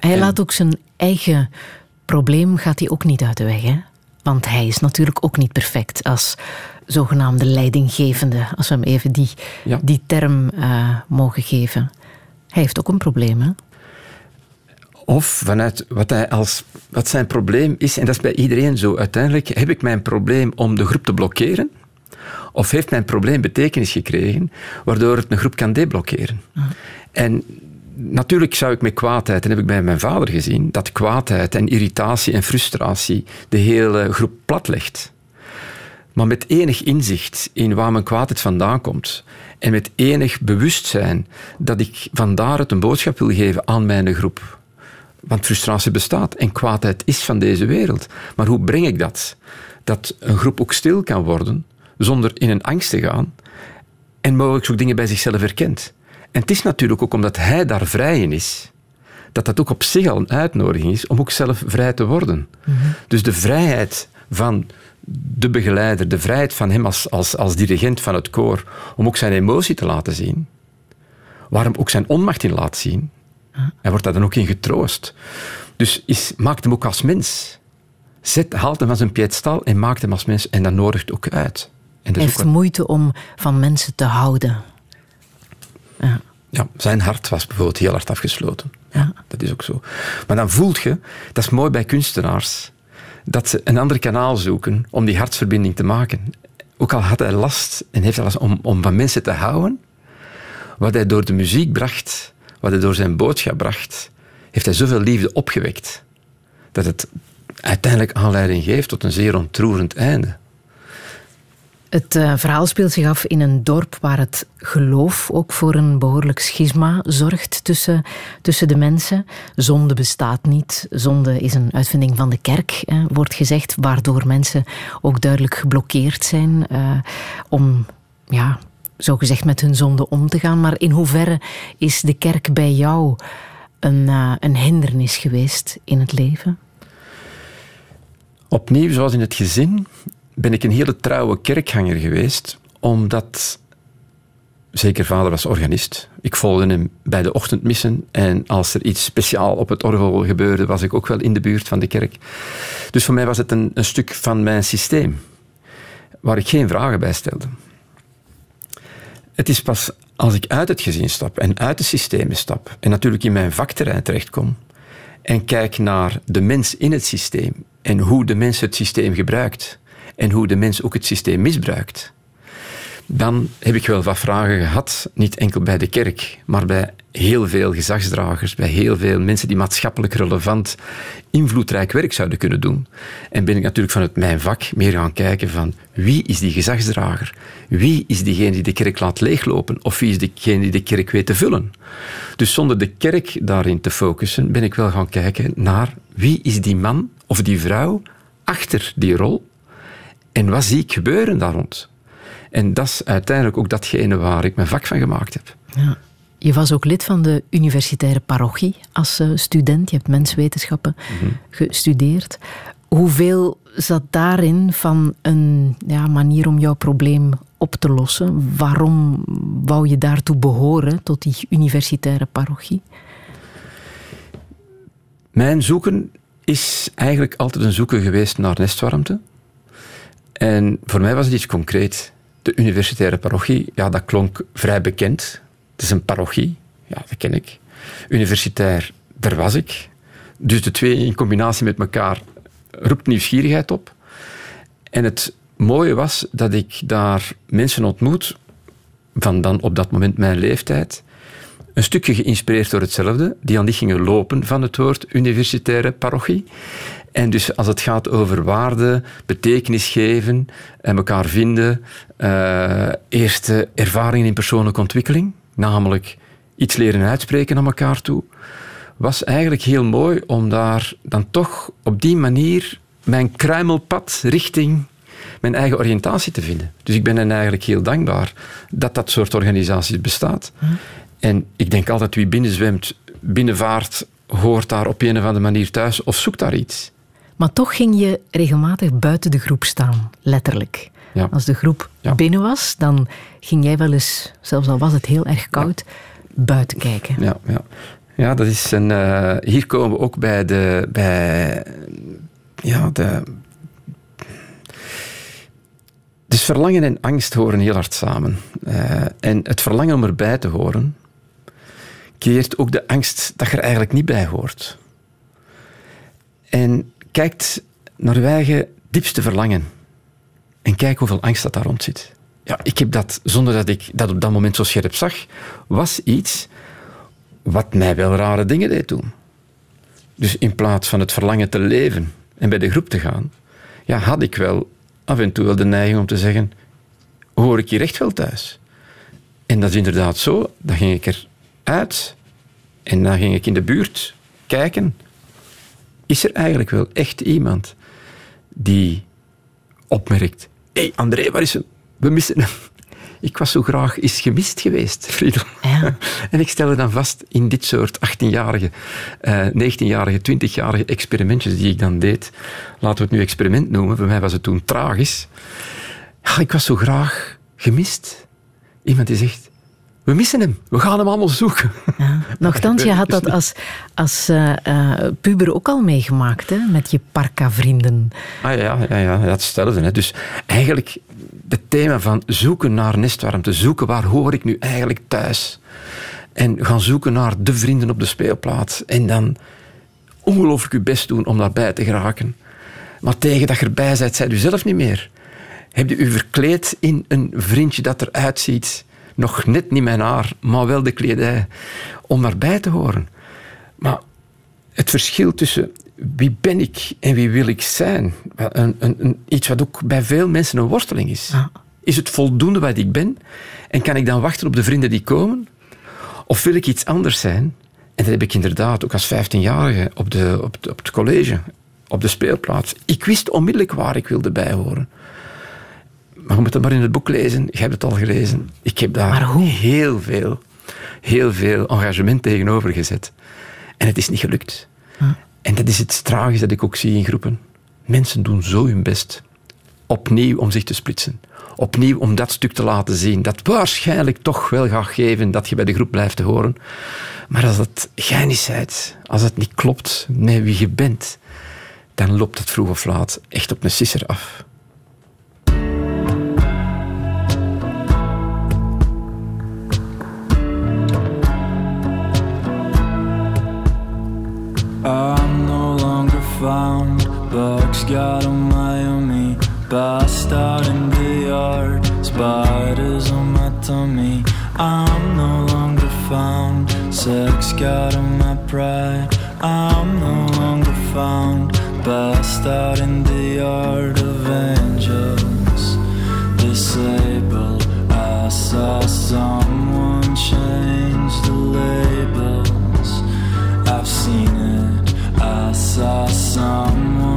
Hij En- laat ook zijn eigen probleem gaat hij ook niet uit de weg, hè? Want hij is natuurlijk ook niet perfect als zogenaamde leidinggevende, als we hem even die, Ja. die term eh, mogen geven. Hij heeft ook een probleem, hè? Of vanuit wat, hij als, wat zijn probleem is, en dat is bij iedereen zo. Uiteindelijk heb ik mijn probleem om de groep te blokkeren, of heeft mijn probleem betekenis gekregen, waardoor het een groep kan deblokkeren. En natuurlijk zou ik met kwaadheid, en heb ik bij mijn vader gezien, dat kwaadheid en irritatie en frustratie de hele groep platlegt. Maar met enig inzicht in waar mijn kwaadheid vandaan komt en met enig bewustzijn dat ik vandaar het een boodschap wil geven aan mijn groep. Want frustratie bestaat en kwaadheid is van deze wereld. Maar hoe breng ik dat? Dat een groep ook stil kan worden zonder in een angst te gaan en mogelijk ook dingen bij zichzelf herkent. En het is natuurlijk ook omdat hij daar vrij in is, dat dat ook op zich al een uitnodiging is om ook zelf vrij te worden. Dus de vrijheid van de begeleider, de vrijheid van hem als, als, als dirigent van het koor, om ook zijn emotie te laten zien, waar hem ook zijn onmacht in laat zien, hij wordt daar dan ook in getroost. Dus is, maakt hem ook als mens. Zet, haalt hem van zijn piedestal en maakt hem als mens en dat nodigt ook uit. En dat Hij heeft ook moeite om van mensen te houden. Ja. Ja, zijn hart was bijvoorbeeld heel hard afgesloten. Ja. Dat is ook zo. Maar dan voelt je, dat is mooi bij kunstenaars, dat ze een ander kanaal zoeken om die hartsverbinding te maken. Ook al had hij last en heeft hij last om, om van mensen te houden, wat hij door de muziek bracht, wat hij door zijn boodschap bracht, heeft hij zoveel liefde opgewekt, dat het uiteindelijk aanleiding geeft tot een zeer ontroerend einde. Het eh, verhaal speelt zich af in een dorp waar het geloof ook voor een behoorlijk schisma zorgt tussen, tussen de mensen. Zonde bestaat niet. Zonde is een uitvinding van de kerk, wordt gezegd, waardoor mensen ook duidelijk geblokkeerd zijn eh, om, ja, zogezegd met hun zonde om te gaan. Maar in hoeverre is de kerk bij jou een, eh, een hindernis geweest in het leven? Opnieuw, zoals in het gezin, ben ik een hele trouwe kerkganger geweest, omdat zeker vader was organist. Ik volgde hem bij de ochtendmissen en als er iets speciaal op het orgel gebeurde, was ik ook wel in de buurt van de kerk. Dus voor mij was het een, een stuk van mijn systeem, waar ik geen vragen bij stelde. Het is pas als ik uit het gezin stap en uit de systemen stap en natuurlijk in mijn vakterrein terechtkom en kijk naar de mens in het systeem en hoe de mens het systeem gebruikt en hoe de mens ook het systeem misbruikt, dan heb ik wel wat vragen gehad, niet enkel bij de kerk, maar bij heel veel gezagsdragers, bij heel veel mensen die maatschappelijk relevant, invloedrijk werk zouden kunnen doen. En ben ik natuurlijk vanuit mijn vak meer gaan kijken van wie is die gezagsdrager? Wie is diegene die de kerk laat leeglopen? Of wie is diegene die de kerk weet te vullen? Dus zonder de kerk daarin te focussen, ben ik wel gaan kijken naar wie is die man of die vrouw achter die rol en wat zie ik gebeuren daar rond? En dat is uiteindelijk ook datgene waar ik mijn vak van gemaakt heb. Ja. Je was ook lid van de universitaire parochie als eh, student. Je hebt menswetenschappen gestudeerd. Hoeveel zat daarin van een ja, manier om jouw probleem op te lossen? Waarom wou je daartoe behoren, tot die universitaire parochie? Mijn zoeken is eigenlijk altijd een zoeken geweest naar nestwarmte. En voor mij was het iets concreet. De universitaire parochie, ja, dat klonk vrij bekend. Het is een parochie, ja, dat ken ik. Universitair, daar was ik. Dus de twee in combinatie met elkaar roept nieuwsgierigheid op. En het mooie was dat ik daar mensen ontmoet, van dan op dat moment mijn leeftijd, een stukje geïnspireerd door hetzelfde, die aan die gingen lopen van het woord universitaire parochie. En dus als het gaat over waarde, betekenis geven en elkaar vinden, eh, eerste ervaringen in persoonlijke ontwikkeling, namelijk iets leren uitspreken naar elkaar toe, was eigenlijk heel mooi om daar dan toch op die manier mijn kruimelpad richting mijn eigen oriëntatie te vinden. Dus ik ben hen eigenlijk heel dankbaar dat dat soort organisaties bestaat. En ik denk altijd, wie binnenzwemt, binnenvaart, hoort daar op een of andere manier thuis of zoekt daar iets. Maar toch ging je regelmatig buiten de groep staan, letterlijk. Ja. Als de groep Ja. binnen was, dan ging jij wel eens, zelfs al was het heel erg koud, buiten kijken. Ja, ja. ja dat is een, eh, hier komen we ook bij de. Bij, ja, de. Dus verlangen en angst horen heel hard samen. Eh, en het verlangen om erbij te horen, creëert ook de angst dat je er eigenlijk niet bij hoort. En kijkt naar je eigen diepste verlangen. En kijk hoeveel angst dat daar rond zit. Ja, ik heb dat, zonder dat ik dat op dat moment zo scherp zag, was iets wat mij wel rare dingen deed doen. Dus in plaats van het verlangen te leven en bij de groep te gaan, ja, had ik wel af en toe wel de neiging om te zeggen, hoor ik hier echt wel thuis? En dat is inderdaad zo. Dan ging ik eruit en dan ging ik in de buurt kijken. Is er eigenlijk wel echt iemand die opmerkt, hey André, waar is hem? We missen hem. Ik was zo graag is gemist geweest, Friedel. Ja. En ik stelde dan vast in dit soort 18-jarige, eh 19-jarige, 20-jarige experimentjes die ik dan deed. Laten we het nu experiment noemen. Voor mij was het toen tragisch. Ja, ik was zo graag gemist. Iemand die zegt, we missen hem. We gaan hem allemaal zoeken. Ja. Nochtans, je had dat als, als eh, eh, puber ook al meegemaakt, hè, met je parka-vrienden. Ah ja, ja, ja, dat is hetzelfde. Hè. Dus eigenlijk het thema van zoeken naar nestwarmte, zoeken waar hoor ik nu eigenlijk thuis. En gaan zoeken naar de vrienden op de speelplaats. En dan ongelooflijk je best doen om daarbij te geraken. Maar tegen dat je erbij bent, zijt u zelf niet meer. Heb je u verkleed in een vriendje dat eruit ziet, nog net niet mijn haar, maar wel de kledij, om daarbij te horen. Maar het verschil tussen wie ben ik en wie wil ik zijn, een, een, een- iets wat ook bij veel mensen een worsteling is. Ja. Is het voldoende wat ik ben? En kan ik dan wachten op de vrienden die komen? Of wil ik iets anders zijn? En dat heb ik inderdaad ook als 15-jarige op, de, op, op het college, op de speelplaats. Ik wist onmiddellijk waar ik wilde bijhoren. Maar je moet het maar in het boek lezen. Je hebt het al gelezen. Ik heb daar heel veel, heel veel engagement tegenover gezet. En het is niet gelukt. En dat is het tragisch dat ik ook zie in groepen. Mensen doen zo hun best. Opnieuw om zich te splitsen. Opnieuw om dat stuk te laten zien. Dat waarschijnlijk toch wel gaat geven dat je bij de groep blijft te horen. Maar als jij niet zijt, als het niet klopt met wie je bent, dan loopt het vroeg of laat echt op een sisser af. I'm no longer found. Bugs got on my me. Out in the yard. Spiders on my tummy. I'm no longer found. Sex got on my pride. I'm no longer found. Passed out in the yard of angels. Disabled. I saw someone change the labels. I've seen it. I saw someone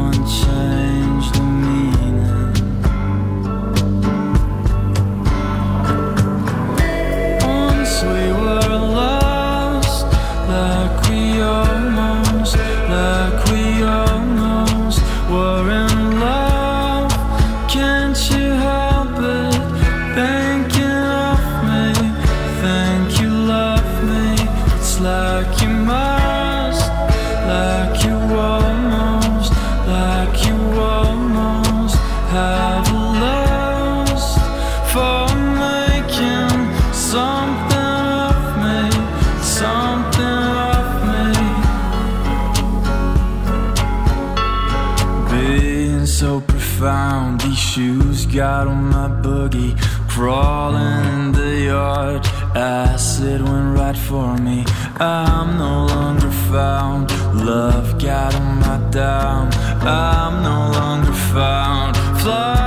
got on my boogie. Crawling in the yard, acid went right for me. I'm no longer found. Love got on my down. I'm no longer found. Flying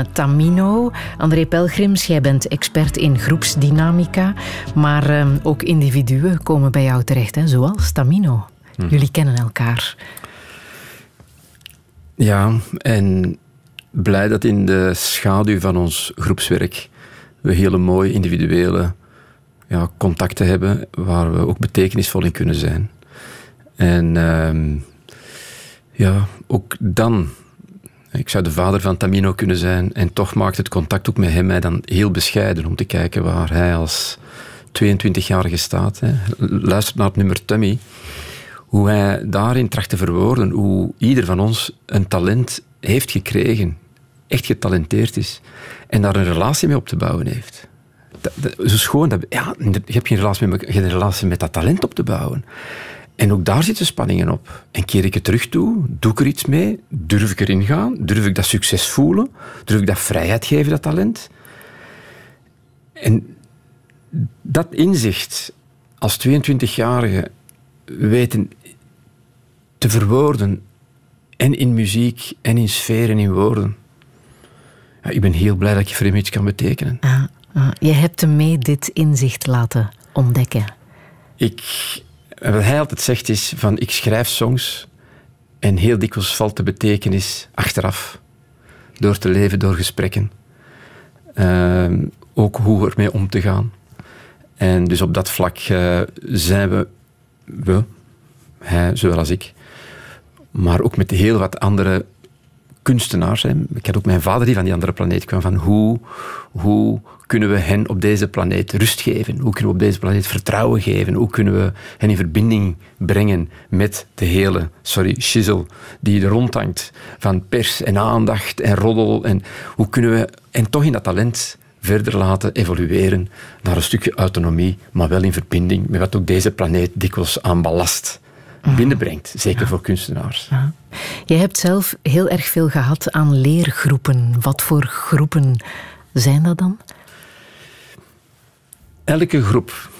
uh, Tamino. André Pelgrims, jij bent expert in groepsdynamica. Maar uh, ook individuen komen bij jou terecht, hè? zoals Tamino. Hm. Jullie kennen elkaar. Ja, en blij dat in de schaduw van ons groepswerk we hele mooie individuele ja, contacten hebben waar we ook betekenisvol in kunnen zijn. En uh, ja, ook dan ik zou de vader van Tamino kunnen zijn en toch maakt het contact ook met hem mij dan heel bescheiden om te kijken waar hij als 22-jarige staat. Hè. Luister naar het nummer Tummy. Hoe hij daarin tracht te verwoorden hoe ieder van ons een talent heeft gekregen, echt getalenteerd is en daar een relatie mee op te bouwen heeft. Zo schoon, dat, ja, je hebt geen relatie, met, geen relatie met dat talent op te bouwen. En ook daar zitten spanningen op. En keer ik het terug toe? Doe ik er iets mee? Durf ik erin gaan? Durf ik dat succes voelen? Durf ik dat vrijheid geven, dat talent? En dat inzicht als 22-jarige weten te verwoorden, en in muziek, en in sfeer en in woorden. Ja, ik ben heel blij dat ik voor hem iets kan betekenen. Ah, ah. Je hebt hem mee dit inzicht laten ontdekken. Ik wat hij altijd zegt is van ik schrijf songs en heel dikwijls valt de betekenis achteraf. Door te leven, door gesprekken. Uh, ook hoe ermee om te gaan. En dus op dat vlak uh, zijn we, we, hij zowel als ik, maar ook met heel wat andere kunstenaars. Ik had ook mijn vader die van die andere planeet kwam. Van hoe, hoe kunnen we hen op deze planeet rust geven? Hoe kunnen we op deze planeet vertrouwen geven? Hoe kunnen we hen in verbinding brengen met de hele, sorry, shizzle die er rondhangt van pers en aandacht en roddel? En hoe kunnen we hen toch in dat talent verder laten evolueren naar een stukje autonomie, maar wel in verbinding met wat ook deze planeet dikwijls aan ballast mhm. binnenbrengt, zeker voor kunstenaars. Ja. Je hebt zelf heel erg veel gehad aan leergroepen. Wat voor groepen zijn dat dan? Elke groep,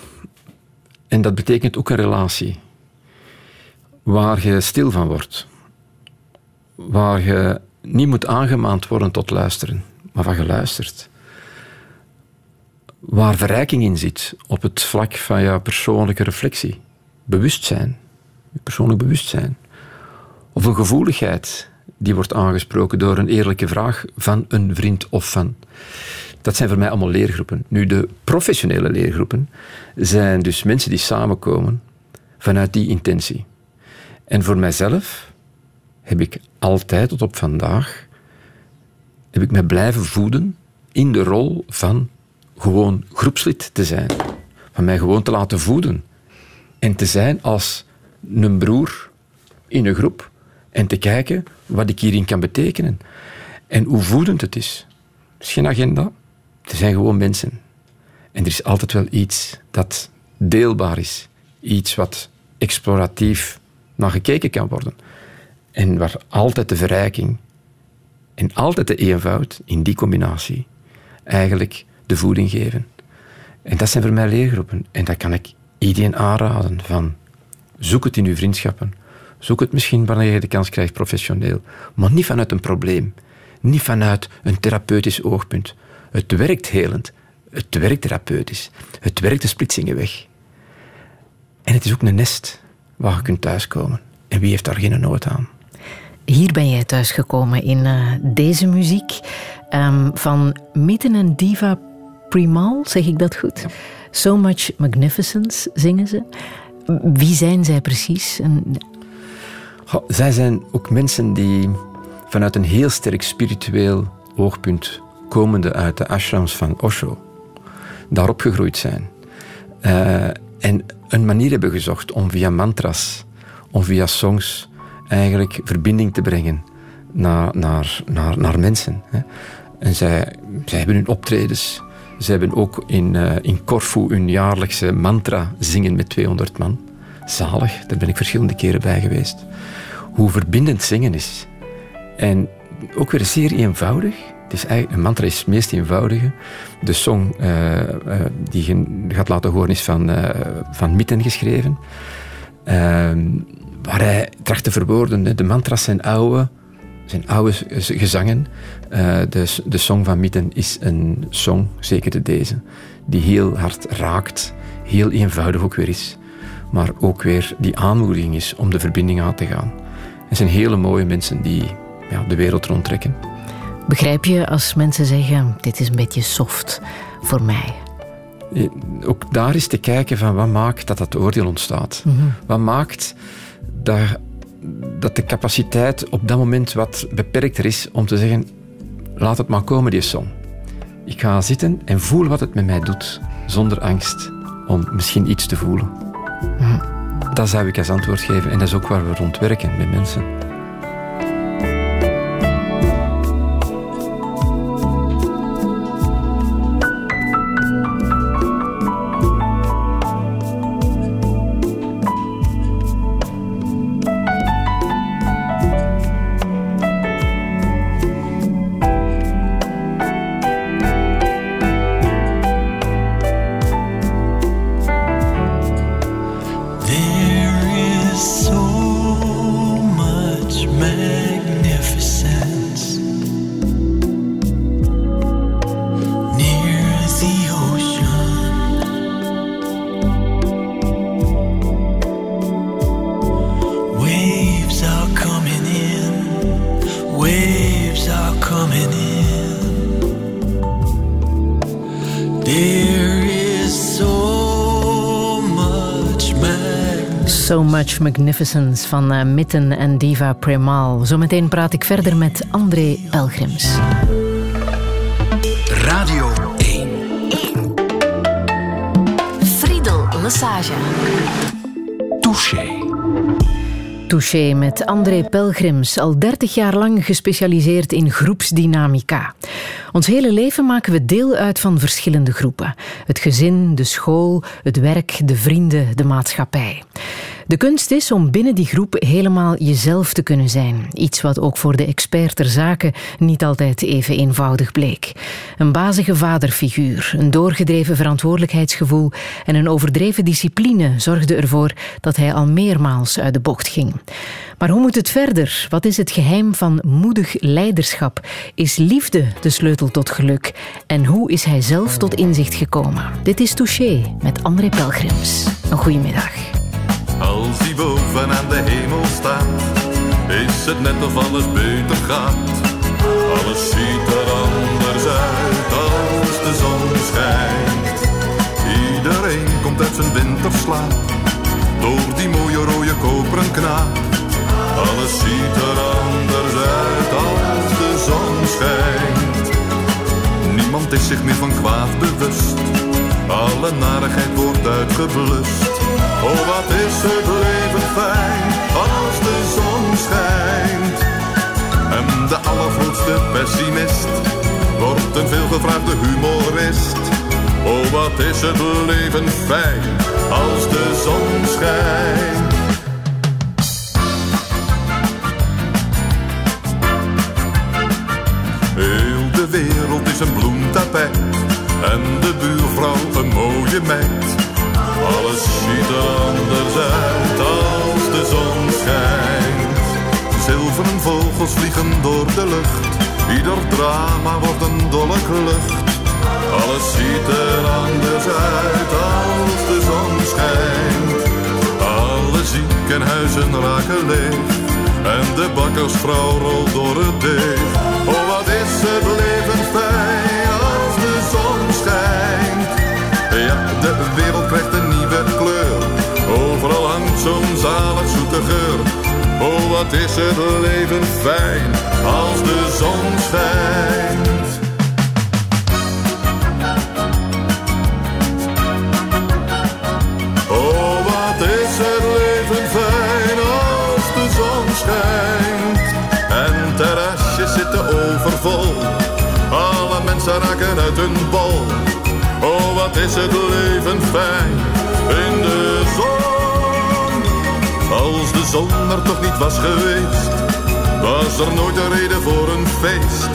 en dat betekent ook een relatie, waar je stil van wordt, waar je niet moet aangemaand worden tot luisteren, maar waar je luistert, waar verrijking in zit op het vlak van jouw persoonlijke reflectie, bewustzijn, persoonlijk bewustzijn, of een gevoeligheid die wordt aangesproken door een eerlijke vraag van een vriend of van. Dat zijn voor mij allemaal leergroepen. Nu, de professionele leergroepen zijn dus mensen die samenkomen vanuit die intentie. En voor mijzelf heb ik altijd tot op vandaag heb ik mij blijven voeden in de rol van gewoon groepslid te zijn. Van mij gewoon te laten voeden. En te zijn als een broer in een groep. En te kijken wat ik hierin kan betekenen. En hoe voedend het is. Het is geen agenda. Er zijn gewoon mensen. En er is altijd wel iets dat deelbaar is. Iets wat exploratief naar gekeken kan worden. En waar altijd de verrijking en altijd de eenvoud in die combinatie eigenlijk de voeding geven. En dat zijn voor mij leergroepen. En dat kan ik iedereen aanraden. Van, zoek het in uw vriendschappen. Zoek het misschien wanneer je de kans krijgt professioneel. Maar niet vanuit een probleem. Niet vanuit een therapeutisch oogpunt. Het werkt helend. Het werkt therapeutisch. Het werkt de splitsingen weg. En het is ook een nest waar je kunt thuiskomen. En wie heeft daar geen nood aan? Hier ben jij thuisgekomen in uh, deze muziek um, van Mitten en Diva Primal, zeg ik dat goed? So Much Magnificence zingen ze. Wie zijn zij precies? En... Goh, zij zijn ook mensen die vanuit een heel sterk spiritueel oogpunt komende uit de ashrams van Osho, daarop gegroeid zijn. Uh, en een manier hebben gezocht om via mantras, om via songs, eigenlijk verbinding te brengen naar, naar, naar, naar mensen. Hè. En zij, zij hebben hun optredens. Ze hebben ook in, uh, in Corfu hun jaarlijkse mantra zingen met 200 man. Zalig, daar ben ik verschillende keren bij geweest. Hoe verbindend zingen is. En ook weer zeer eenvoudig. Het is eigenlijk, een mantra is het meest eenvoudige. De song uh, uh, die je gaat laten horen is van, uh, van Mitten geschreven. Ehm, waar hij tracht te verwoorden. De mantras zijn oude, zijn oude gezangen. Eh, de, de song van Mitten is een song, zeker de deze, die heel hard raakt, heel eenvoudig ook weer is, maar ook weer die aanmoediging is om de verbinding aan te gaan. Het zijn hele mooie mensen die ja, de wereld rondtrekken. Begrijp je als mensen zeggen: dit is een beetje soft voor mij? Ook daar is te kijken van wat maakt dat dat oordeel ontstaat. Wat maakt dat, dat de capaciteit op dat moment wat beperkter is om te zeggen, laat het maar komen die song. Ik ga zitten en voel wat het met mij doet, zonder angst om misschien iets te voelen. Dat zou ik als antwoord geven en dat is ook waar we rond werken met mensen. Magnificence van eh, Mitten en Diva Premal. Zometeen praat ik verder met André Pelgrims. Radio 1. Friedel Lesage. Touché. Touché met André Pelgrims, al 30 jaar lang gespecialiseerd in groepsdynamica. Ons hele leven maken we deel uit van verschillende groepen. Het gezin, de school, het werk, de vrienden, de maatschappij. De kunst is om binnen die groep helemaal jezelf te kunnen zijn. Iets wat ook voor de expert ter niet altijd even eenvoudig bleek. Een bazige vaderfiguur, een doorgedreven verantwoordelijkheidsgevoel en een overdreven discipline zorgden ervoor dat hij al meermaals uit de bocht ging. Maar hoe moet het verder? Wat is het geheim van moedig leiderschap? Is liefde de sleutel tot geluk? En hoe is hij zelf tot inzicht gekomen? Dit is Touché met André Pelgrims. Een goedemiddag. Als hij boven aan de hemel staat, is het net of alles beter gaat. Alles ziet er anders uit als de zon schijnt. Iedereen komt uit zijn winterslaap, door die mooie rode koperen knaap. Alles ziet er anders uit als de zon schijnt. Niemand is zich meer van kwaad bewust. Alle narigheid wordt uitgeblust. Oh, wat is het leven fijn als de zon schijnt. En de allergrootste pessimist wordt een veelgevraagde humorist. Oh, wat is het leven fijn als de zon schijnt. De bakkersvrouw rolt door het deeg. Oh, wat is het leven fijn als de zon schijnt. Ja, de wereld krijgt een nieuwe kleur. Overal hangt zo'n zalig zoete geur. Oh, wat is het leven fijn als de zon schijnt. Raken uit hun bol. Oh, wat is het leven fijn in de zon. Als de zon er toch niet was geweest, was er nooit een reden voor een feest.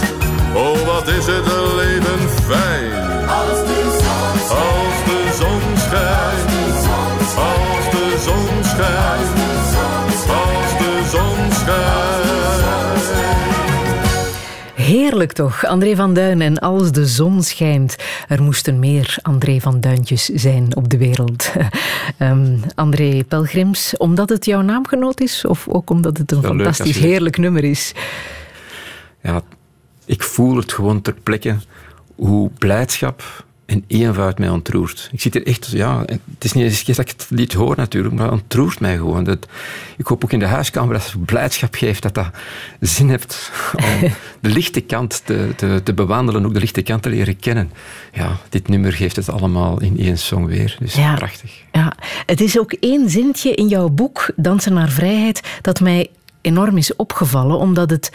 Oh, wat is het leven fijn. Als de zon schijnt. Als de zon schijnt. Als de zon schijnt. Heerlijk toch, André van Duin en als de zon schijnt. Er moesten meer André van Duintjes zijn op de wereld. um, André Pelgrims, omdat het jouw naamgenoot is of ook omdat het een fantastisch heerlijk nummer is? Ja, ik voel het gewoon ter plekke hoe blijdschap en eenvoud mij ontroert. Ik zit er echt, ja, het is niet eens dat ik het lied hoor natuurlijk, maar het ontroert mij gewoon. Dat, ik hoop ook in de huiskamer dat het blijdschap geeft, dat dat zin heeft om de lichte kant te, te, te bewandelen, ook de lichte kant te leren kennen. Ja, dit nummer geeft het allemaal in één song weer, dus ja, prachtig. Ja, het is ook één zintje in jouw boek, Dansen naar Vrijheid, dat mij enorm is opgevallen, omdat het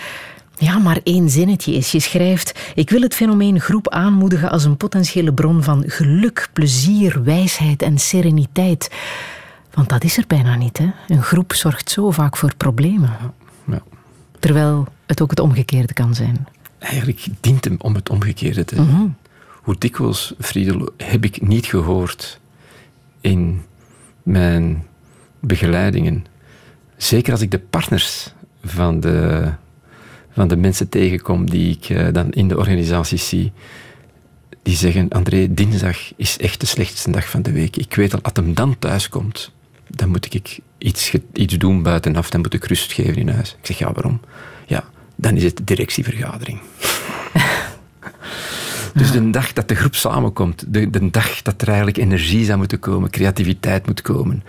ja, maar één zinnetje is. Je schrijft: Ik wil het fenomeen groep aanmoedigen als een potentiële bron van geluk, plezier, wijsheid en sereniteit. Want dat is er bijna niet. Hè? Een groep zorgt zo vaak voor problemen. Ja. Terwijl het ook het omgekeerde kan zijn. Eigenlijk dient hem om het omgekeerde te zijn. Mhm. Hoe dikwijls, Friedel, heb ik niet gehoord in mijn begeleidingen. Zeker als ik de partners van de van de mensen tegenkom die ik uh, dan in de organisatie zie, die zeggen, André, dinsdag is echt de slechtste dag van de week. Ik weet dat als hem dan thuis komt, dan moet ik iets, iets doen buitenaf, dan moet ik rust geven in huis. Ik zeg, ja, waarom? Ja, dan is het directievergadering. Dus de dag dat de groep samenkomt, de, de dag dat er eigenlijk energie zou moeten komen, creativiteit moet komen,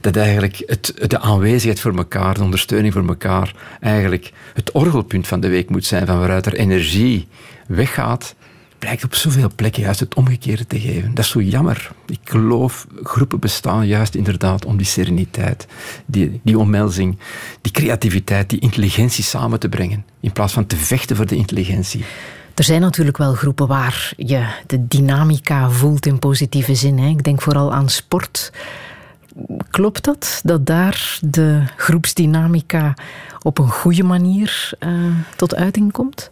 dat eigenlijk het, de aanwezigheid voor elkaar, de ondersteuning voor elkaar, eigenlijk het orgelpunt van de week moet zijn, van waaruit er energie weggaat, blijkt op zoveel plekken juist het omgekeerde te geven. Dat is zo jammer. Ik geloof, groepen bestaan juist inderdaad om die sereniteit, die, die omhelzing, die creativiteit, die intelligentie samen te brengen, in plaats van te vechten voor de intelligentie. Er zijn natuurlijk wel groepen waar je de dynamica voelt in positieve zin. Hè. Ik denk vooral aan sport. Klopt dat? Dat daar de groepsdynamica op een goede manier uh, tot uiting komt?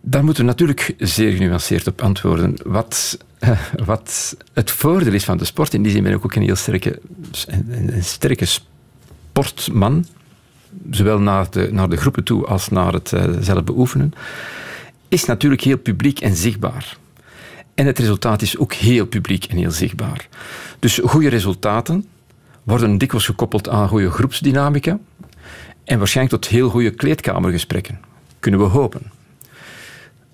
Daar moeten we natuurlijk zeer genuanceerd op antwoorden. Wat, wat het voordeel is van de sport, in die zin ben ik ook een heel sterke, een sterke sportman, zowel naar de, naar de groepen toe als naar het uh, zelf beoefenen is natuurlijk heel publiek en zichtbaar. En het resultaat is ook heel publiek en heel zichtbaar. Dus goede resultaten worden dikwijls gekoppeld aan goede groepsdynamica en waarschijnlijk tot heel goede kleedkamergesprekken. Kunnen we hopen.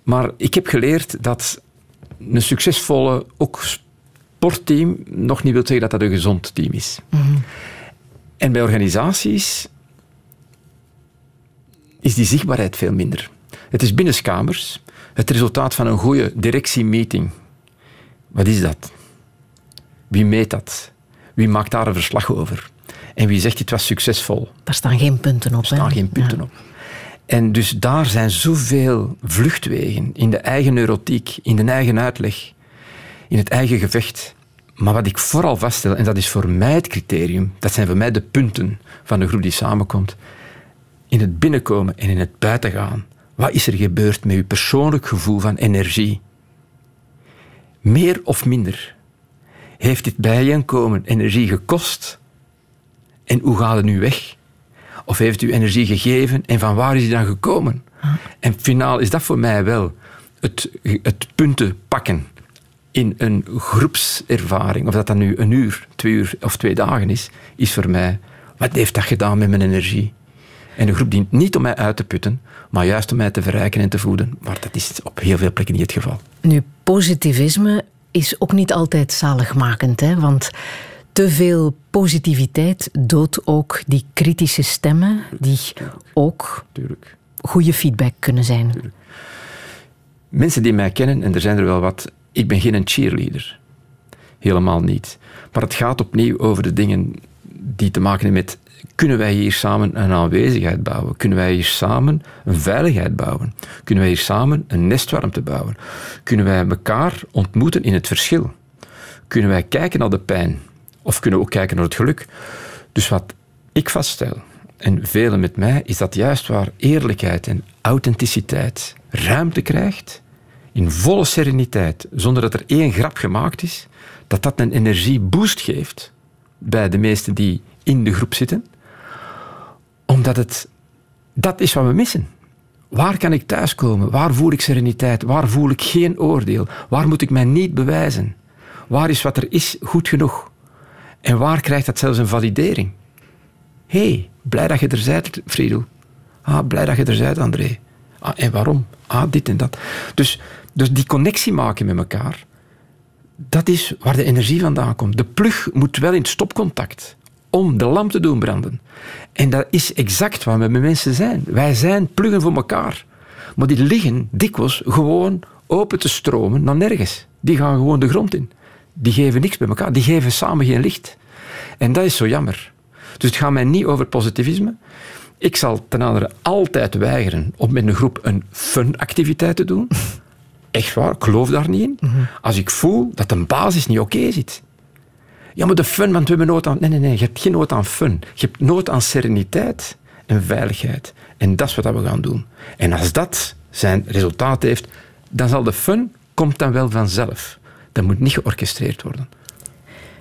Maar ik heb geleerd dat een succesvolle, ook sportteam, nog niet wil zeggen dat dat een gezond team is. Mhm. En bij organisaties is die zichtbaarheid veel minder. Het is binnenskamers het resultaat van een goede directiemeeting. Wat is dat? Wie meet dat? Wie maakt daar een verslag over? En wie zegt dit was succesvol? Daar staan geen punten op. Er staan geen punten op. En dus daar zijn zoveel vluchtwegen in de eigen neurotiek, in de eigen uitleg, in het eigen gevecht. Maar wat ik vooral vaststel, en dat is voor mij het criterium, dat zijn voor mij de punten van de groep die samenkomt, in het binnenkomen en in het buitengaan wat is er gebeurd met uw persoonlijk gevoel van energie? Meer of minder? Heeft dit bijeenkomen energie gekost? En hoe gaat het nu weg? Of heeft u energie gegeven en van waar is die dan gekomen? En finaal is dat voor mij wel het, het punten pakken in een groepservaring. Of dat dan nu een uur, twee uur of twee dagen is, is voor mij, wat heeft dat gedaan met mijn energie? En de groep dient niet om mij uit te putten, maar juist om mij te verrijken en te voeden. Maar dat is op heel veel plekken niet het geval. Nu, positivisme is ook niet altijd zaligmakend, hè? want te veel positiviteit doodt ook die kritische stemmen, die ook Tuurlijk. goede feedback kunnen zijn. Tuurlijk. Mensen die mij kennen, en er zijn er wel wat, ik ben geen cheerleader. Helemaal niet. Maar het gaat opnieuw over de dingen die te maken hebben met kunnen wij hier samen een aanwezigheid bouwen? Kunnen wij hier samen een veiligheid bouwen? Kunnen wij hier samen een nestwarmte bouwen? Kunnen wij elkaar ontmoeten in het verschil? Kunnen wij kijken naar de pijn? Of kunnen we ook kijken naar het geluk? Dus wat ik vaststel, en velen met mij, is dat juist waar eerlijkheid en authenticiteit ruimte krijgt, in volle sereniteit, zonder dat er één grap gemaakt is, dat dat een energieboost geeft bij de meesten die in de groep zitten, omdat het, dat is wat we missen. Waar kan ik thuiskomen? Waar voel ik sereniteit? Waar voel ik geen oordeel? Waar moet ik mij niet bewijzen? Waar is wat er is goed genoeg? En waar krijgt dat zelfs een validering? Hé, hey, blij dat je er bent, Friedel. Ah, blij dat je er bent, André. Ah, en waarom? Ah, dit en dat. Dus, dus die connectie maken met elkaar, dat is waar de energie vandaan komt. De plug moet wel in stopcontact om de lamp te doen branden. En dat is exact waar we met mensen zijn. Wij zijn pluggen voor elkaar. Maar die liggen dikwijls gewoon open te stromen naar nergens. Die gaan gewoon de grond in. Die geven niks bij elkaar. Die geven samen geen licht. En dat is zo jammer. Dus het gaat mij niet over positivisme. Ik zal ten andere altijd weigeren om met een groep een fun-activiteit te doen. Echt waar, ik geloof daar niet in. Als ik voel dat een basis niet oké zit. Ja, maar de fun, want we hebben nood aan... Nee, nee, nee, je hebt geen nood aan fun. Je hebt nood aan sereniteit en veiligheid. En dat is wat we gaan doen. En als dat zijn resultaat heeft, dan zal de fun komt dan wel vanzelf. Dat moet niet georchestreerd worden.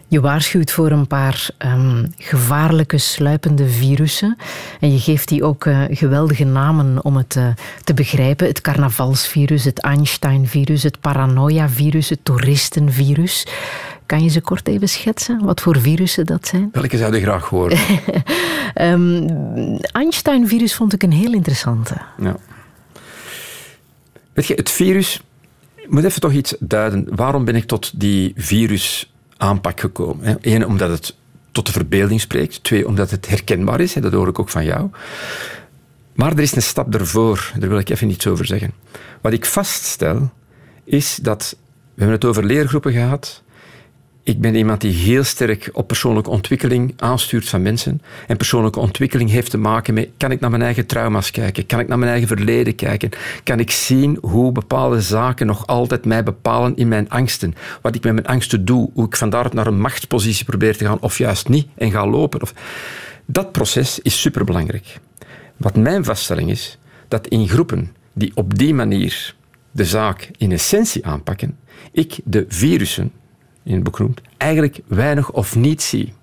Je waarschuwt voor een paar um, gevaarlijke, sluipende virussen. En je geeft die ook uh, geweldige namen om het uh, te begrijpen. Het carnavalsvirus, het Einstein-virus, het paranoia-virus, het toeristenvirus. Kan je ze kort even schetsen, wat voor virussen dat zijn? Welke zou je graag horen? um, Einstein-virus vond ik een heel interessante. Ja. Weet je, het virus... Ik moet even toch iets duiden. Waarom ben ik tot die virus aanpak gekomen. Eén, omdat het tot de verbeelding spreekt. Twee, omdat het herkenbaar is. Dat hoor ik ook van jou. Maar er is een stap ervoor. Daar wil ik even iets over zeggen. Wat ik vaststel, is dat... We hebben het over leergroepen gehad. Ik ben iemand die heel sterk op persoonlijke ontwikkeling aanstuurt van mensen. En persoonlijke ontwikkeling heeft te maken met: kan ik naar mijn eigen trauma's kijken? Kan ik naar mijn eigen verleden kijken? Kan ik zien hoe bepaalde zaken nog altijd mij bepalen in mijn angsten? Wat ik met mijn angsten doe? Hoe ik vandaar naar een machtspositie probeer te gaan, of juist niet, en ga lopen? Of... Dat proces is superbelangrijk. Wat mijn vaststelling is, dat in groepen die op die manier de zaak in essentie aanpakken, ik de virussen in het boek noemt, eigenlijk weinig of niet zie.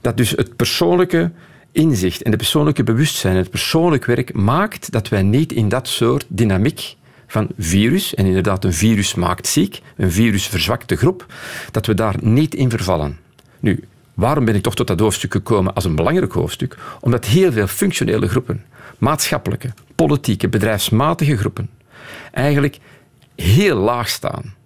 Dat dus het persoonlijke inzicht en het persoonlijke bewustzijn, het persoonlijk werk maakt dat wij niet in dat soort dynamiek van virus, en inderdaad een virus maakt ziek, een virus verzwakt de groep, dat we daar niet in vervallen. Nu, waarom ben ik toch tot dat hoofdstuk gekomen als een belangrijk hoofdstuk? Omdat heel veel functionele groepen, maatschappelijke, politieke, bedrijfsmatige groepen, eigenlijk heel laag staan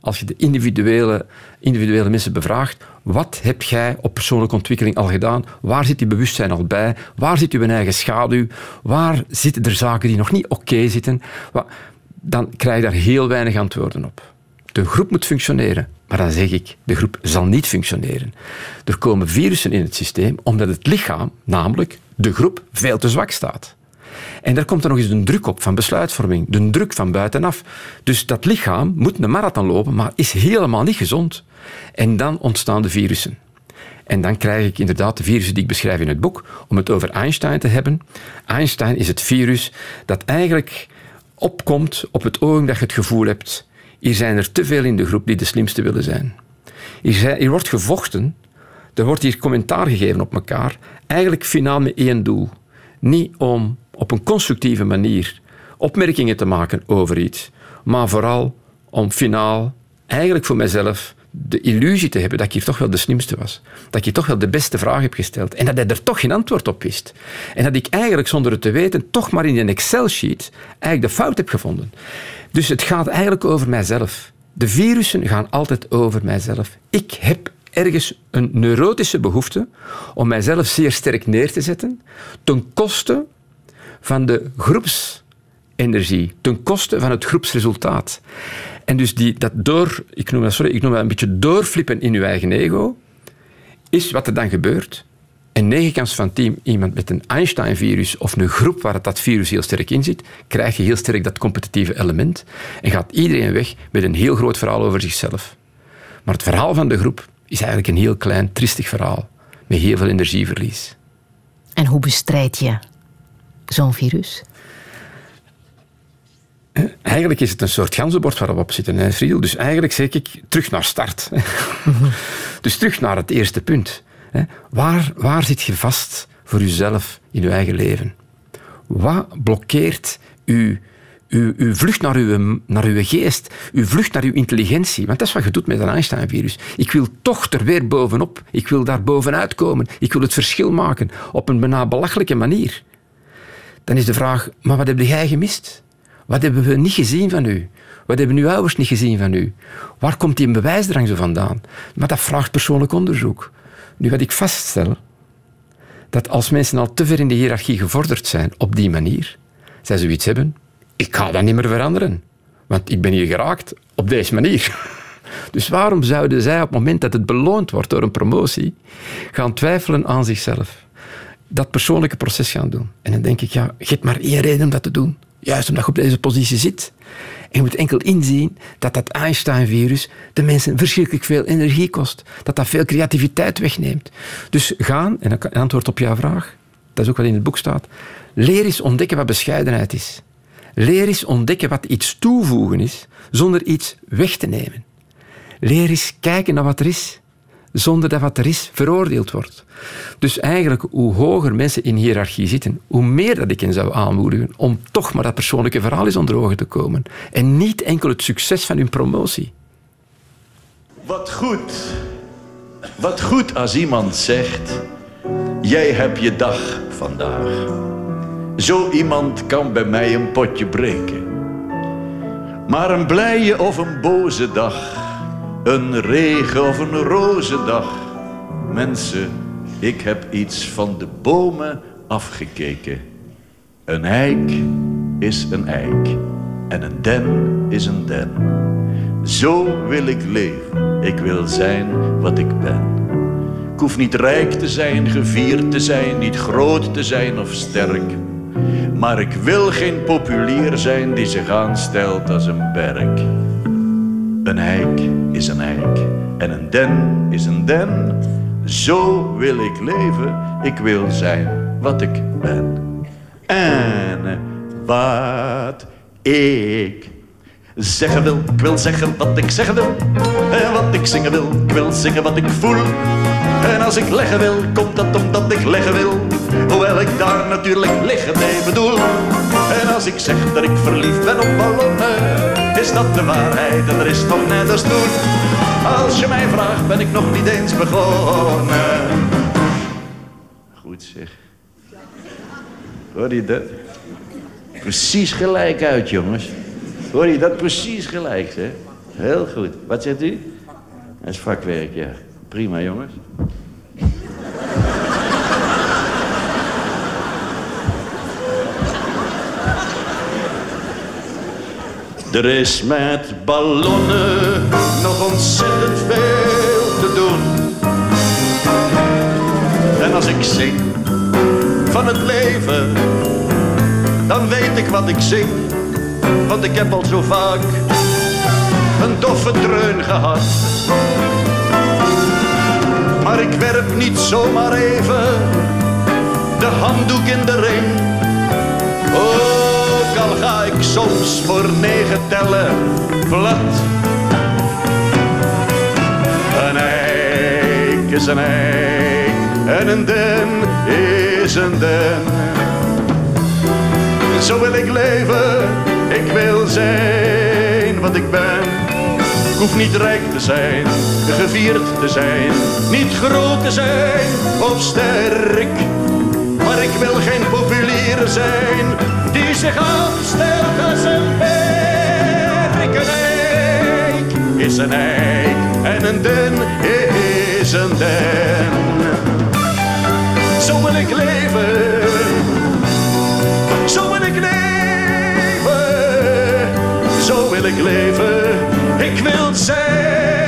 als je de individuele, individuele mensen bevraagt, wat heb jij op persoonlijke ontwikkeling al gedaan? Waar zit die bewustzijn al bij? Waar zit uw eigen schaduw? Waar zitten er zaken die nog niet oké zitten? Dan krijg je daar heel weinig antwoorden op. De groep moet functioneren, maar dan zeg ik, de groep zal niet functioneren. Er komen virussen in het systeem omdat het lichaam, namelijk de groep, veel te zwak staat. En daar komt er nog eens een druk op van besluitvorming, de druk van buitenaf. Dus dat lichaam moet een marathon lopen, maar is helemaal niet gezond. En dan ontstaan de virussen. En dan krijg ik inderdaad de virussen die ik beschrijf in het boek, om het over Einstein te hebben. Einstein is het virus dat eigenlijk opkomt op het ogenblik dat je het gevoel hebt, hier zijn er te veel in de groep die de slimste willen zijn. Hier, wordt gevochten, er wordt hier commentaar gegeven op elkaar, eigenlijk finaal met één doel. Niet om op een constructieve manier opmerkingen te maken over iets, maar vooral om finaal, eigenlijk voor mezelf, de illusie te hebben dat ik hier toch wel de slimste was. Dat ik hier toch wel de beste vraag heb gesteld. En dat hij er toch geen antwoord op wist. En dat ik eigenlijk zonder het te weten toch maar in een Excel-sheet eigenlijk de fout heb gevonden. Dus het gaat eigenlijk over mijzelf. De virussen gaan altijd over mijzelf. Ik heb ergens een neurotische behoefte om mijzelf zeer sterk neer te zetten, ten koste van de groepsenergie, ten koste van het groepsresultaat. En dus die, dat door, ik noem sorry, ik noem dat een beetje doorflippen in je eigen ego, is wat er dan gebeurt. En negen kans van tien iemand met een Einstein-virus of een groep waar dat virus heel sterk in zit, krijg je heel sterk dat competitieve element en gaat iedereen weg met een heel groot verhaal over zichzelf. Maar het verhaal van de groep is eigenlijk een heel klein, tristig verhaal met heel veel energieverlies. En hoe bestrijd je zo'n virus? Eigenlijk is het een soort ganzenbord waar we op zitten, hè, Friedel. Dus eigenlijk zeg ik terug naar start. dus terug naar het eerste punt. Waar, waar zit je vast voor jezelf in je eigen leven? Wat blokkeert uw, uw, uw vlucht naar uw, naar uw geest, uw vlucht naar uw intelligentie? Want dat is wat je doet met een Einstein-virus. Ik wil toch er weer bovenop. Ik wil daar bovenuit komen. Ik wil het verschil maken op een bijna belachelijke manier. Dan is de vraag, maar wat heb jij gemist? Wat hebben we niet gezien van u? Wat hebben uw ouders niet gezien van u? Waar komt die bewijsdrang zo vandaan? Maar dat vraagt persoonlijk onderzoek. Nu, wat ik vaststel, dat als mensen al te ver in de hiërarchie gevorderd zijn op die manier, zij zoiets hebben, ik ga dat niet meer veranderen. Want ik ben hier geraakt op deze manier. Dus waarom zouden zij op het moment dat het beloond wordt door een promotie, gaan twijfelen aan zichzelf? Dat persoonlijke proces gaan doen. En dan denk ik, ja, je maar één reden om dat te doen. Juist omdat je op deze positie zit. En je moet enkel inzien dat dat Einstein-virus de mensen verschrikkelijk veel energie kost. Dat dat veel creativiteit wegneemt. Dus gaan, en antwoord op jouw vraag, dat is ook wat in het boek staat, leer eens ontdekken wat bescheidenheid is. Leer eens ontdekken wat iets toevoegen is, zonder iets weg te nemen. Leer eens kijken naar wat er is, zonder dat wat er is veroordeeld wordt. Dus eigenlijk, hoe hoger mensen in hiërarchie zitten, hoe meer dat ik hen zou aanmoedigen om toch maar dat persoonlijke verhaal eens onder ogen te komen. En niet enkel het succes van hun promotie. Wat goed. Wat goed als iemand zegt: Jij hebt je dag vandaag. Zo iemand kan bij mij een potje breken. Maar een blije of een boze dag, een regen of een roze dag. Mensen, ik heb iets van de bomen afgekeken. Een eik is een eik en een den is een den. Zo wil ik leven. Ik wil zijn wat ik ben. Ik hoef niet rijk te zijn, gevierd te zijn, niet groot te zijn of sterk. Maar ik wil geen populier zijn die zich aanstelt als een berk. Een eik is een eik en een den is een den. Zo wil ik leven, ik wil zijn wat ik ben. En wat ik zeggen wil, ik wil zeggen wat ik zeggen wil. En wat ik zingen wil, ik wil zingen wat ik voel. En als ik leggen wil, komt dat omdat ik leggen wil. Hoewel ik daar natuurlijk liggen mee bedoel. En als ik zeg dat ik verliefd ben op ballonnen, is dat de waarheid en er is nog net als toen. Als je mij vraagt, ben ik nog niet eens begonnen. Goed zeg. Hoor je dat? Precies gelijk uit, jongens. Hoor je dat precies gelijk, hè? Heel goed. Wat zegt u? Dat is vakwerk, ja. Prima, jongens. Er is met ballonnen nog ontzettend veel te doen. En als ik zing van het leven, dan weet ik wat ik zing. Want ik heb al zo vaak een doffe dreun gehad. Maar ik werp niet zomaar even de handdoek in de ring. Ook al ga ik soms voor negen tellen plat. Een eik is een eik en een den is een den. Zo wil ik leven, ik wil zijn wat ik ben. Ik hoef niet rijk te zijn, gevierd te zijn, niet groot te zijn of sterk. Maar ik wil geen populier zijn, die zich aanstelt als een berk. Een eik is een eik en een den is een den. Zo wil ik leven, leven, ik wil zijn.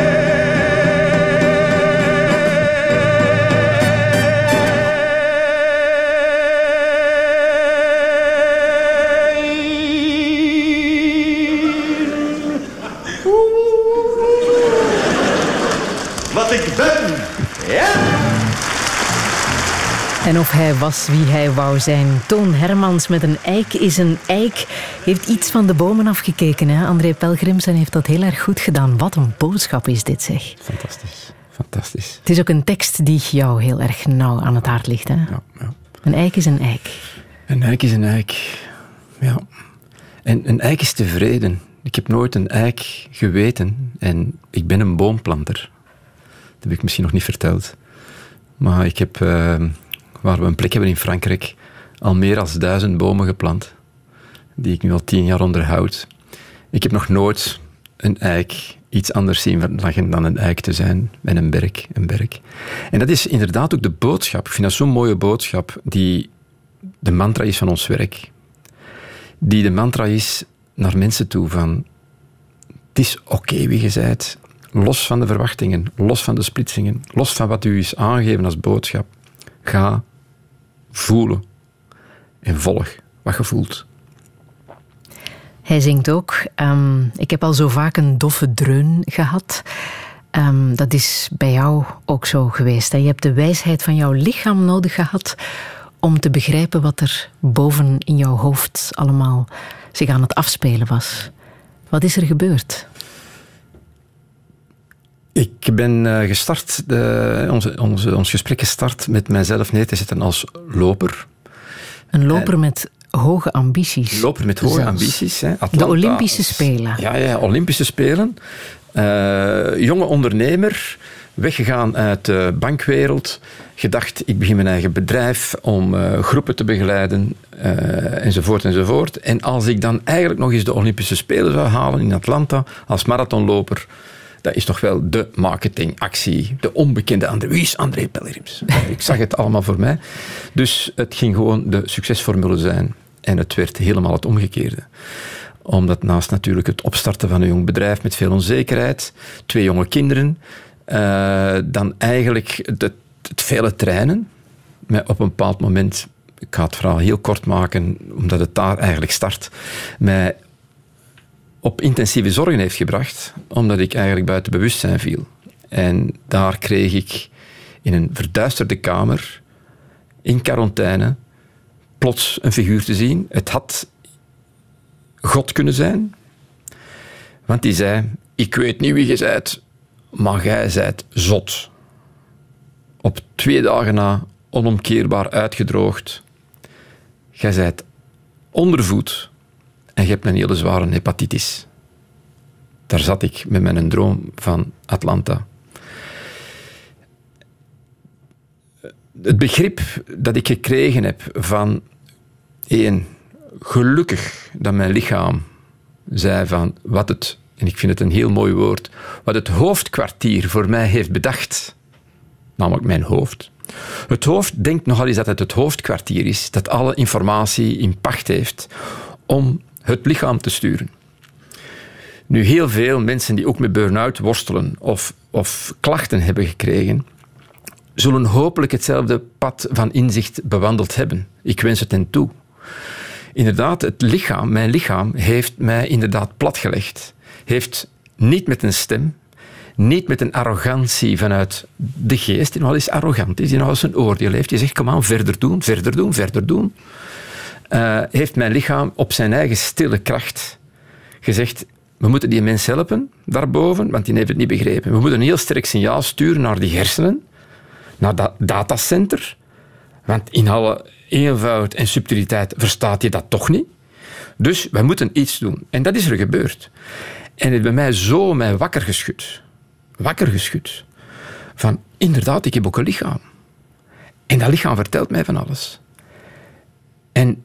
En of hij was wie hij wou zijn. Toon Hermans met een eik is een eik. Heeft iets van de bomen afgekeken. Hè? André Pelgrims en heeft dat heel erg goed gedaan. Wat een boodschap is dit, zeg. Fantastisch. Fantastisch. Het is ook een tekst die jou heel erg nauw aan het hart ligt. Hè? Ja, ja. Een eik is een eik. Een eik is een eik. Ja. En een eik is tevreden. Ik heb nooit een eik geweten. En ik ben een boomplanter. Dat heb ik misschien nog niet verteld. Maar ik heb, eh, waar we een plek hebben in Frankrijk, al meer dan duizend bomen geplant. Die ik nu al tien jaar onderhoud. Ik heb nog nooit een eik iets anders zien verlangen dan een eik te zijn en een berk, een berk. En dat is inderdaad ook de boodschap. Ik vind dat zo'n mooie boodschap die de mantra is van ons werk. Die de mantra is naar mensen toe van het is oké wie je bent, los van de verwachtingen, los van de splitsingen, los van wat u is aangegeven als boodschap. Ga voelen en volg wat je voelt. Hij zingt ook, ehm, ik heb al zo vaak een doffe dreun gehad. Ehm, dat is bij jou ook zo geweest. Hè? Je hebt de wijsheid van jouw lichaam nodig gehad om te begrijpen wat er boven in jouw hoofd allemaal zich aan het afspelen was. Wat is er gebeurd? Ik ben eh, gestart, de, onze, onze, ons gesprek gestart met mijzelf neer te zetten als loper. Een loper met hoge ambities. Loper met hoge Zelfs. ambities. Hè. De. Olympische Spelen. Ja, ja, Olympische Spelen. Eh, jonge ondernemer, weggegaan uit de bankwereld. Gedacht, ik begin mijn eigen bedrijf om eh, groepen te begeleiden, enzovoort, enzovoort. En als ik dan eigenlijk nog eens de Olympische Spelen zou halen in Atlanta als marathonloper, dat is toch wel de marketingactie, de onbekende André. Wie is André Pelgrims? ik zag het allemaal voor mij. Dus het ging gewoon de succesformule zijn. En het werd helemaal het omgekeerde omdat naast natuurlijk het opstarten van een jong bedrijf met veel onzekerheid, twee jonge kinderen, eh, dan eigenlijk het, het vele trainen. Mij op een bepaald moment, ik ga het verhaal heel kort maken, omdat het daar eigenlijk start, mij op intensieve zorgen heeft gebracht, omdat ik eigenlijk buiten bewustzijn viel. En daar kreeg ik in een verduisterde kamer, in quarantaine, plots een figuur te zien. Het had God kunnen zijn. Want die zei, ik weet niet wie je zijt, maar jij zijt zot. Op twee dagen na onomkeerbaar uitgedroogd. Jij zijt ondervoed en je hebt een hele zware hepatitis. Daar zat ik met mijn droom van Atlanta. Het begrip dat ik gekregen heb van één, gelukkig dat mijn lichaam zei van wat het, en ik vind het een heel mooi woord, wat het hoofdkwartier voor mij heeft bedacht, namelijk mijn hoofd. Het hoofd denkt nogal eens dat het het hoofdkwartier is, dat alle informatie in pacht heeft om het lichaam te sturen. Nu, heel veel mensen die ook met burn-out worstelen of, of klachten hebben gekregen, zullen hopelijk hetzelfde pad van inzicht bewandeld hebben. Ik wens het hen toe inderdaad, het lichaam, mijn lichaam, heeft mij inderdaad platgelegd. Heeft niet met een stem, niet met een arrogantie vanuit de geest, die nogal eens arrogant is, die nogal eens een oordeel heeft. Die zegt, kom aan, verder doen, verder doen, verder doen. Uh, heeft mijn lichaam op zijn eigen stille kracht gezegd, we moeten die mens helpen daarboven, want die heeft het niet begrepen. We moeten een heel sterk signaal sturen naar die hersenen, naar dat datacenter, want in alle eenvoud en subtiliteit verstaat je dat toch niet. Dus wij moeten iets doen. En dat is er gebeurd. En het heeft bij mij zo mij wakker geschud. Wakker geschud. Van, inderdaad, ik heb ook een lichaam. En dat lichaam vertelt mij van alles. En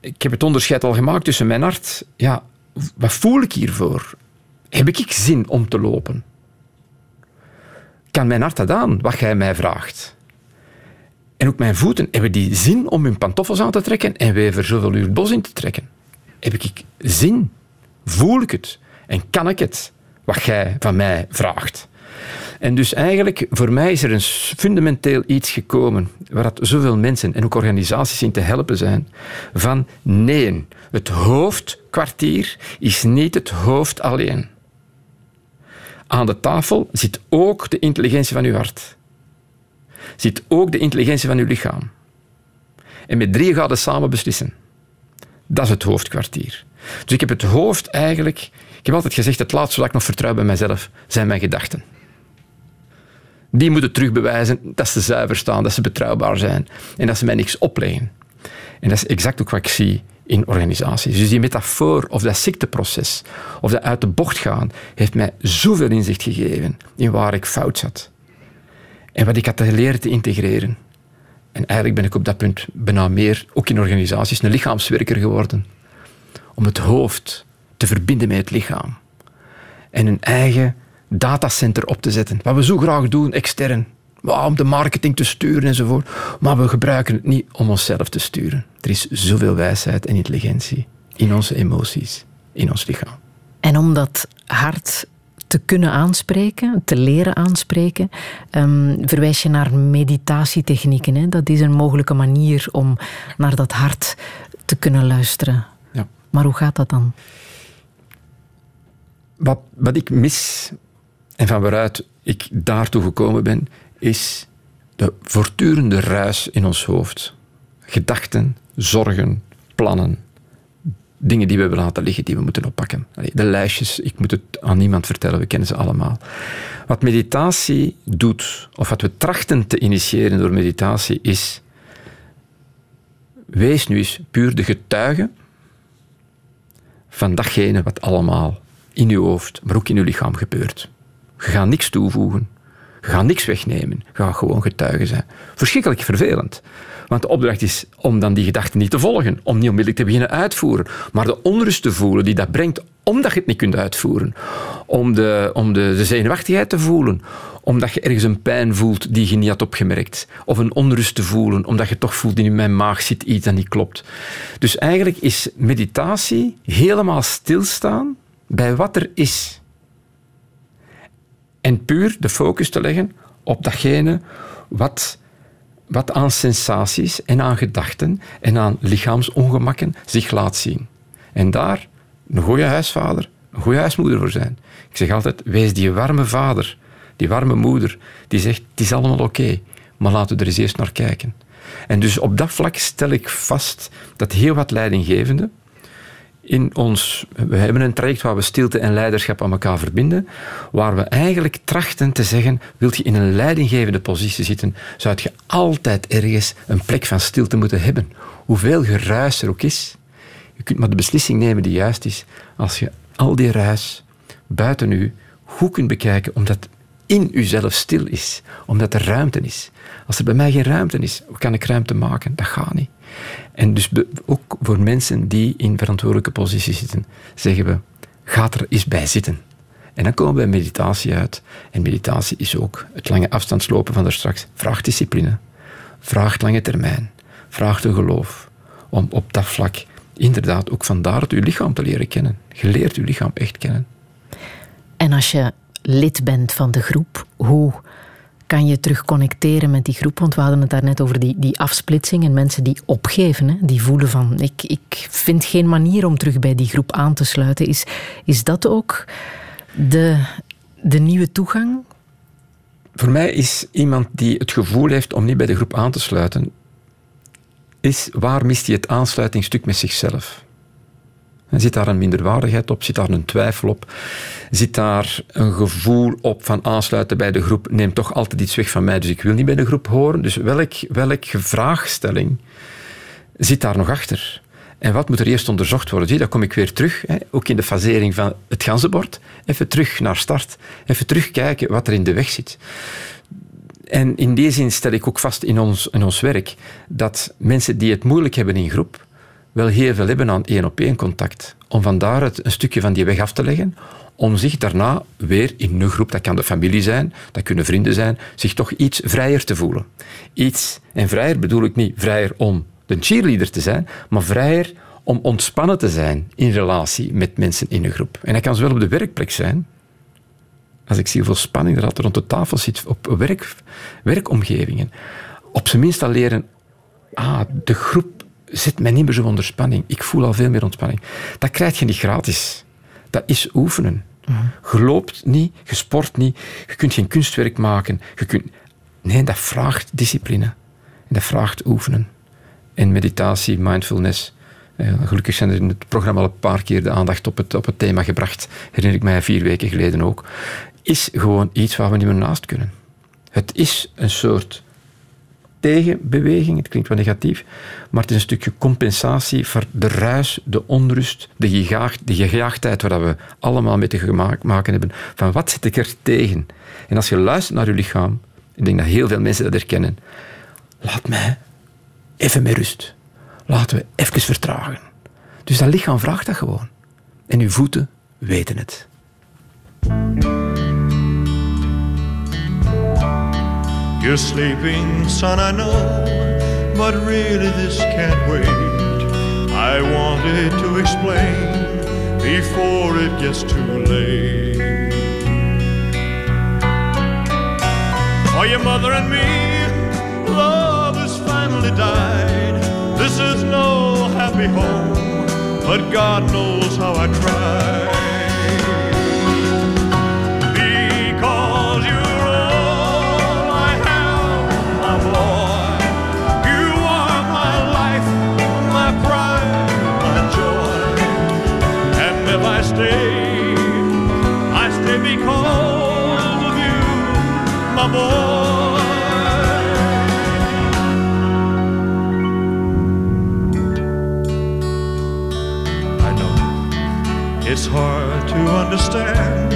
ik heb het onderscheid al gemaakt tussen mijn hart. Ja, wat voel ik hiervoor? Heb ik zin om te lopen? Kan mijn hart dat aan, wat jij mij vraagt? En ook mijn voeten, hebben die zin om hun pantoffels aan te trekken en weer voor zoveel uur het bos in te trekken? Heb ik zin? Voel ik het? En kan ik het? Wat jij van mij vraagt. En dus eigenlijk, voor mij is er een fundamenteel iets gekomen waar dat zoveel mensen en ook organisaties in te helpen zijn. Van nee, het hoofdkwartier is niet het hoofd alleen. Aan de tafel zit ook de intelligentie van uw hart zit ook de intelligentie van uw lichaam. En met drie gaat het samen beslissen. Dat is het hoofdkwartier. Dus ik heb het hoofd eigenlijk... Ik heb altijd gezegd, het laatste wat ik nog vertrouw bij mezelf, zijn mijn gedachten. Die moeten terugbewijzen dat ze zuiver staan, dat ze betrouwbaar zijn en dat ze mij niks opleggen. En dat is exact ook wat ik zie in organisaties. Dus die metafoor of dat ziekteproces of dat uit de bocht gaan heeft mij zoveel inzicht gegeven in waar ik fout zat. En wat ik had leren te integreren. En eigenlijk ben ik op dat punt bijna meer, ook in organisaties, een lichaamswerker geworden. Om het hoofd te verbinden met het lichaam. En een eigen datacenter op te zetten. Wat we zo graag doen, extern. Om de marketing te sturen enzovoort. Maar we gebruiken het niet om onszelf te sturen. Er is zoveel wijsheid en intelligentie in onze emoties, in ons lichaam. En om dat hart te kunnen aanspreken, te leren aanspreken, um, verwijs je naar meditatietechnieken. Hè? Dat is een mogelijke manier om naar dat hart te kunnen luisteren. Ja. Maar hoe gaat dat dan? Wat, wat ik mis en van waaruit ik daartoe gekomen ben, is de voortdurende ruis in ons hoofd. Gedachten, zorgen, plannen, dingen die we hebben laten liggen, die we moeten oppakken. De lijstjes, ik moet het aan niemand vertellen, we kennen ze allemaal. Wat meditatie doet, of wat we trachten te initiëren door meditatie, is wees nu eens puur de getuige van datgene wat allemaal in uw hoofd, maar ook in uw lichaam gebeurt. Je niks toevoegen. Je niks wegnemen. Je gaat gewoon getuige zijn. Verschrikkelijk vervelend. Want de opdracht is om dan die gedachten niet te volgen, om niet onmiddellijk te beginnen uitvoeren, maar de onrust te voelen die dat brengt omdat je het niet kunt uitvoeren. Om de, om de, de zenuwachtigheid te voelen, omdat je ergens een pijn voelt die je niet had opgemerkt. Of een onrust te voelen, omdat je toch voelt in mijn maag zit iets dat niet klopt. Dus eigenlijk is meditatie helemaal stilstaan bij wat er is. En puur de focus te leggen op datgene wat, wat aan sensaties en aan gedachten en aan lichaamsongemakken zich laat zien. En daar een goede huisvader, een goede huismoeder voor zijn. Ik zeg altijd, wees die warme vader, die warme moeder, die zegt, het is allemaal oké, maar laten we er eens eerst naar kijken. En dus op dat vlak stel ik vast dat heel wat leidinggevenden, in ons, we hebben een traject waar we stilte en leiderschap aan elkaar verbinden, waar we eigenlijk trachten te zeggen, wilt je in een leidinggevende positie zitten, zou je altijd ergens een plek van stilte moeten hebben. Hoeveel geruis er ook is, je kunt maar de beslissing nemen die juist is, als je al die ruis buiten u goed kunt bekijken, omdat in uzelf stil is, omdat er ruimte is. Als er bij mij geen ruimte is, hoe kan ik ruimte maken? Dat gaat niet. En dus ook voor mensen die in verantwoordelijke posities zitten, zeggen we, ga er eens bij zitten. En dan komen we bij meditatie uit. En meditatie is ook het lange afstandslopen van daar straks. Vraagt discipline, vraagt lange termijn, vraagt een geloof. Om op dat vlak inderdaad ook vandaar het uw lichaam te leren kennen. Je leert uw lichaam echt kennen. En als je lid bent van de groep, hoe kan je terug connecteren met die groep? Want we hadden het daarnet over die, die afsplitsing en mensen die opgeven, hè? die voelen van ik, ik vind geen manier om terug bij die groep aan te sluiten. Is, is dat ook de, de nieuwe toegang? Voor mij is iemand die het gevoel heeft om niet bij de groep aan te sluiten, is waar mist hij het aansluitingstuk met zichzelf? Zit daar een minderwaardigheid op? Zit daar een twijfel op? Zit daar een gevoel op van aansluiten bij de groep? Neemt toch altijd iets weg van mij, dus ik wil niet bij de groep horen. Dus welk, welk vraagstelling zit daar nog achter? En wat moet er eerst onderzocht worden? Zie, dan kom ik weer terug, hè, ook in de fasering van het ganzenbord. Even terug naar start. Even terugkijken wat er in de weg zit. En in die zin stel ik ook vast in ons, in ons werk dat mensen die het moeilijk hebben in groep, wel heel veel hebben aan één op één contact. Om vandaar het een stukje van die weg af te leggen, om zich daarna weer in een groep, dat kan de familie zijn, dat kunnen vrienden zijn, zich toch iets vrijer te voelen. Iets, en vrijer bedoel ik niet vrijer om de cheerleader te zijn, maar vrijer om ontspannen te zijn in relatie met mensen in een groep. En dat kan zowel op de werkplek zijn, als ik zie hoeveel spanning er altijd rond de tafel zit, op werk, werkomgevingen. Op zijn minst al leren, ah, de groep zit mij niet meer zo onder spanning. Ik voel al veel meer ontspanning. Dat krijg je niet gratis. Dat is oefenen. Je loopt niet, je sport niet, je kunt geen kunstwerk maken. Je kunt... Nee, dat vraagt discipline. En dat vraagt oefenen. En meditatie, mindfulness. Eh, gelukkig zijn er in het programma al een paar keer de aandacht op het, op het thema gebracht. Herinner ik mij vier weken geleden ook. Is gewoon iets waar we niet meer naast kunnen. Het is een soort tegenbeweging. Het klinkt wel negatief, maar het is een stukje compensatie voor de ruis, de onrust, de, gejaagd, de gejaagdheid waar we allemaal mee te maken hebben. Van wat zit ik er tegen? En als je luistert naar je lichaam, ik denk dat heel veel mensen dat herkennen, laat mij even met rust. Laten we even vertragen. Dus dat lichaam vraagt dat gewoon. En uw voeten weten het. You're sleeping, son, I know, but really this can't wait. I wanted to explain before it gets too late. For your mother and me, love has finally died. This is no happy home, but God knows how I tried. I know it's hard to understand.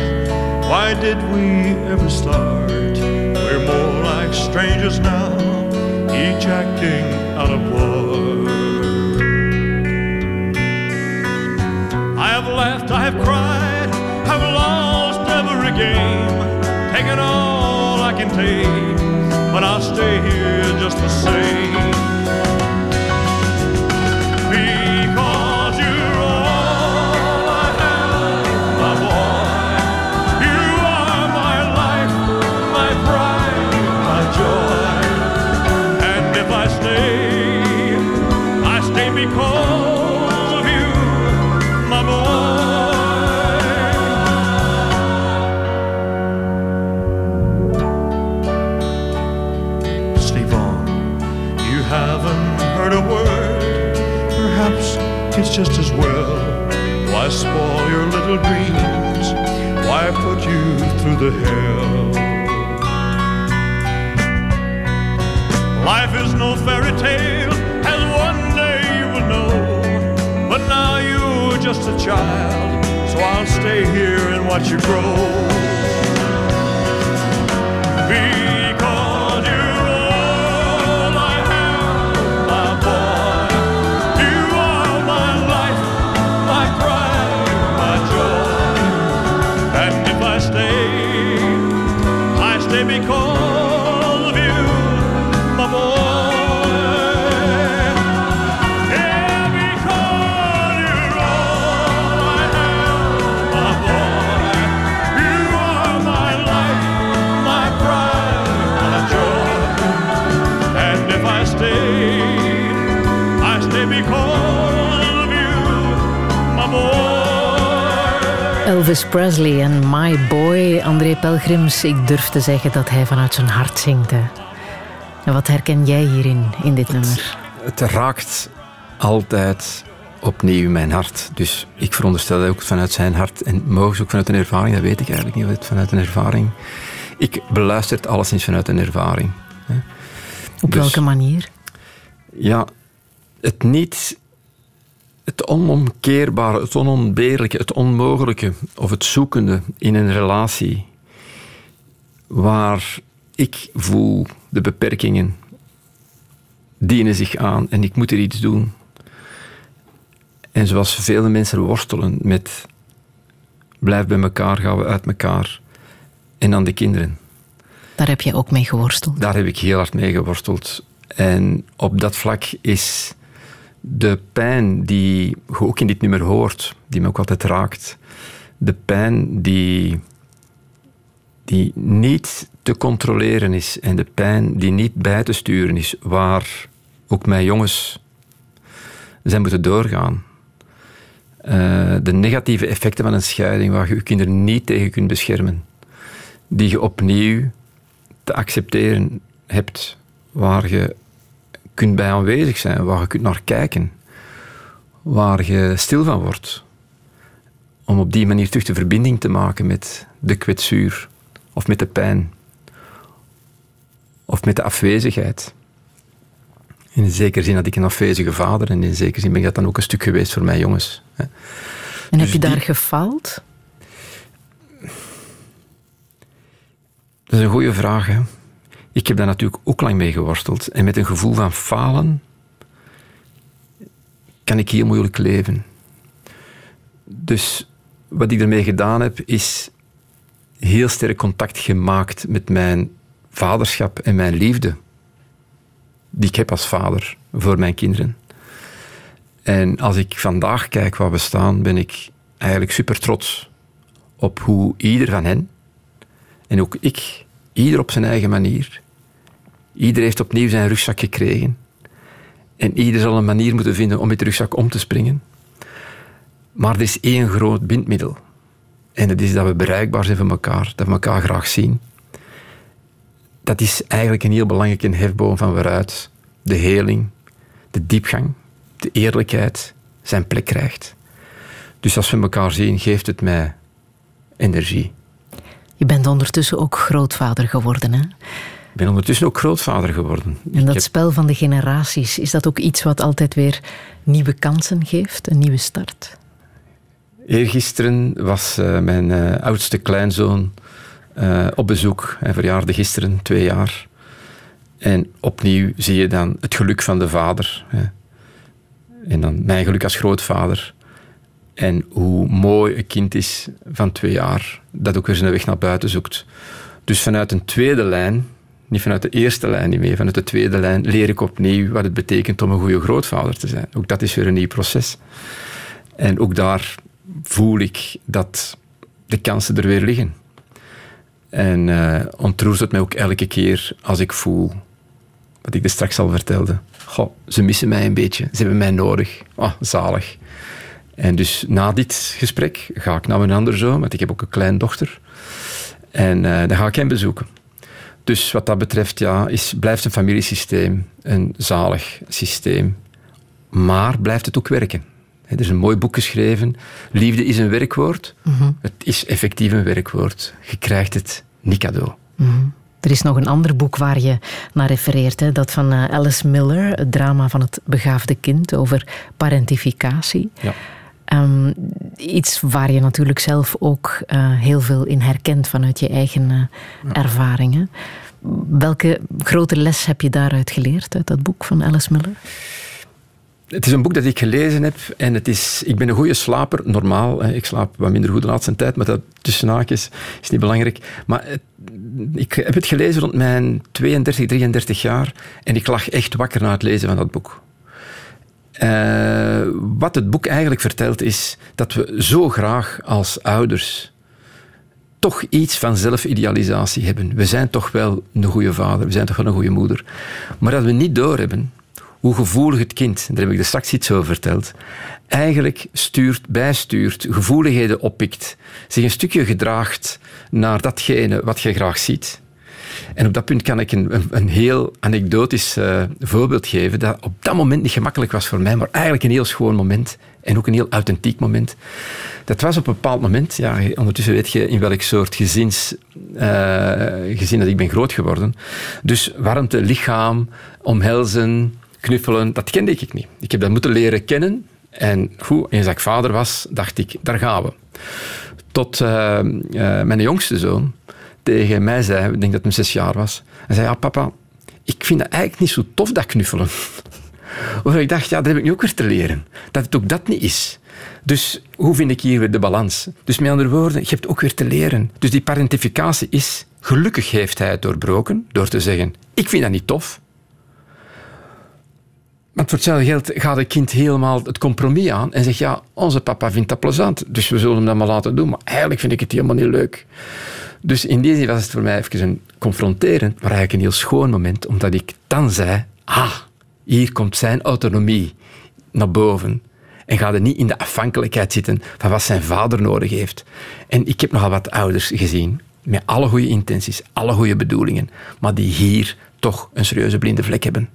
Why did we ever start? We're more like strangers now, each acting out of war. I have laughed, I have cried, I've lost every game, taken all But I'll stay here just the same. Just as well. Why spoil your little dreams? Why put you through the hell? Life is no fairy tale, as one day you will know. But now you're just a child, so I'll stay here and watch you grow. Because Elvis Presley en My Boy, André Pelgrims. Ik durf te zeggen dat hij vanuit zijn hart zingt. hè. En wat herken jij hierin, in dit nummer? Het raakt altijd opnieuw mijn hart. Dus ik veronderstel dat ook vanuit zijn hart. En mogelijk ook vanuit een ervaring, dat weet ik eigenlijk niet. Vanuit een ervaring. Ik beluister het alleszins vanuit een ervaring. hè. Op Dus- welke manier? Ja, het niet... Het onomkeerbare, het onontbeerlijke, het onmogelijke of het zoekende in een relatie waar ik voel de beperkingen dienen zich aan en ik moet er iets doen. En zoals vele mensen worstelen met blijf bij elkaar, gaan we uit elkaar. En dan de kinderen. Daar heb je ook mee geworsteld. Daar heb ik heel hard mee geworsteld. En op dat vlak is de pijn die je ook in dit nummer hoort, die me ook altijd raakt, de pijn die, die niet te controleren is en de pijn die niet bij te sturen is, waar ook mijn jongens zijn moeten doorgaan. Eh, de negatieve effecten van een scheiding waar je je kinderen niet tegen kunt beschermen, die je opnieuw te accepteren hebt, waar je kunt bij aanwezig zijn, waar je kunt naar kijken, waar je stil van wordt, om op die manier terug de verbinding te maken met de kwetsuur of met de pijn of met de afwezigheid. In zekere zin had ik een afwezige vader en in zekere zin ben ik dat dan ook een stuk geweest voor mijn jongens. En heb Dus je daar die- gefaald? Dat is een goede vraag. Hè? Ik heb daar natuurlijk ook lang mee geworsteld. En met een gevoel van falen kan ik heel moeilijk leven. Dus wat ik ermee gedaan heb, is heel sterk contact gemaakt met mijn vaderschap en mijn liefde. Die ik heb als vader voor mijn kinderen. En als ik vandaag kijk waar we staan, ben ik eigenlijk super trots op hoe ieder van hen en ook ik, ieder op zijn eigen manier. Ieder heeft opnieuw zijn rugzak gekregen. En ieder zal een manier moeten vinden om met de rugzak om te springen. Maar er is één groot bindmiddel. En dat is dat we bereikbaar zijn voor elkaar, dat we elkaar graag zien. Dat is eigenlijk een heel belangrijke hefboom van waaruit de heling, de diepgang, de eerlijkheid zijn plek krijgt. Dus als we elkaar zien, geeft het mij energie. Je bent ondertussen ook grootvader geworden, hè? Ik ben ondertussen ook grootvader geworden. En dat heb- spel van de generaties, is dat ook iets wat altijd weer nieuwe kansen geeft? Een nieuwe start? Eergisteren was eh, mijn eh, oudste kleinzoon eh, op bezoek. Hij verjaarde gisteren, twee jaar. En opnieuw zie je dan het geluk van de vader. Hè. En dan mijn geluk als grootvader. En hoe mooi een kind is van twee jaar, dat ook weer zijn weg naar buiten zoekt. Dus vanuit een tweede lijn, niet vanuit de eerste lijn niet meer, vanuit de tweede lijn leer ik opnieuw wat het betekent om een goede grootvader te zijn. Ook dat is weer een nieuw proces. En ook daar voel ik dat de kansen er weer liggen. En eh ontroert het mij ook elke keer als ik voel, wat ik er straks al vertelde, goh, ze missen mij een beetje, ze hebben mij nodig. Ah, zalig. En dus na dit gesprek ga ik naar mijn andere zoon, want ik heb ook een kleindochter. En eh, dan ga ik hem bezoeken. Dus wat dat betreft ja, is, blijft een familiesysteem een zalig systeem. Maar blijft het ook werken. Er is een mooi boek geschreven. Liefde is een werkwoord. Het is effectief een werkwoord. Je krijgt het niet cadeau. Er is nog een ander boek waar je naar refereert, hè? dat van eh, Alice Miller, het drama van het begaafde kind over parentificatie. Ja. Ehm, iets waar je natuurlijk zelf ook eh, heel veel in herkent vanuit je eigen eh, ervaringen. Welke grote les heb je daaruit geleerd, uit dat boek van Alice Miller? Het is een boek dat ik gelezen heb en het is, ik ben een goede slaper, normaal. Ik slaap wat minder goed de laatste tijd, maar dat tussen haakjes is niet belangrijk. Maar het- ik heb het gelezen rond mijn 32, 33 jaar en ik lag echt wakker na het lezen van dat boek. Eh, wat het boek eigenlijk vertelt is dat we zo graag als ouders toch iets van zelfidealisatie hebben. We zijn toch wel een goede vader, we zijn toch wel een goede moeder. Maar dat we niet doorhebben hoe gevoelig het kind, daar heb ik er straks iets over verteld, eigenlijk stuurt, bijstuurt, gevoeligheden oppikt, zich een stukje gedraagt naar datgene wat je graag ziet. En op dat punt kan ik een, een, heel anekdotisch eh, voorbeeld geven dat op dat moment niet gemakkelijk was voor mij, maar eigenlijk een heel schoon moment en ook een heel authentiek moment. Dat was op een bepaald moment, ja, ondertussen weet je in welk soort gezins, eh, gezin dat ik ben groot geworden. Dus warmte, lichaam, omhelzen, knuffelen, dat kende ik niet. Ik heb dat moeten leren kennen. En goed, eens ik vader was, dacht ik, daar gaan we. Tot eh, mijn jongste zoon tegen mij zei, ik denk dat hij zes jaar was, hij zei, ja papa, ik vind dat eigenlijk niet zo tof, dat knuffelen. Waarvan ik dacht, ja, dat heb ik nu ook weer te leren. Dat het ook dat niet is. Dus hoe vind ik hier weer de balans? Dus met andere woorden, je hebt ook weer te leren. Dus die parentificatie is, gelukkig heeft hij het doorbroken door te zeggen, ik vind dat niet tof. Maar voor hetzelfde geld gaat het kind helemaal het compromis aan en zegt, ja, onze papa vindt dat plezant, dus we zullen hem dat maar laten doen. Maar eigenlijk vind ik het helemaal niet leuk. Dus in die zin was het voor mij even een confronterend, maar eigenlijk een heel schoon moment, omdat ik dan zei, ah, hier komt zijn autonomie naar boven. En gaat er niet in de afhankelijkheid zitten van wat zijn vader nodig heeft. En ik heb nogal wat ouders gezien, met alle goede intenties, alle goede bedoelingen, maar die hier toch een serieuze blinde vlek hebben.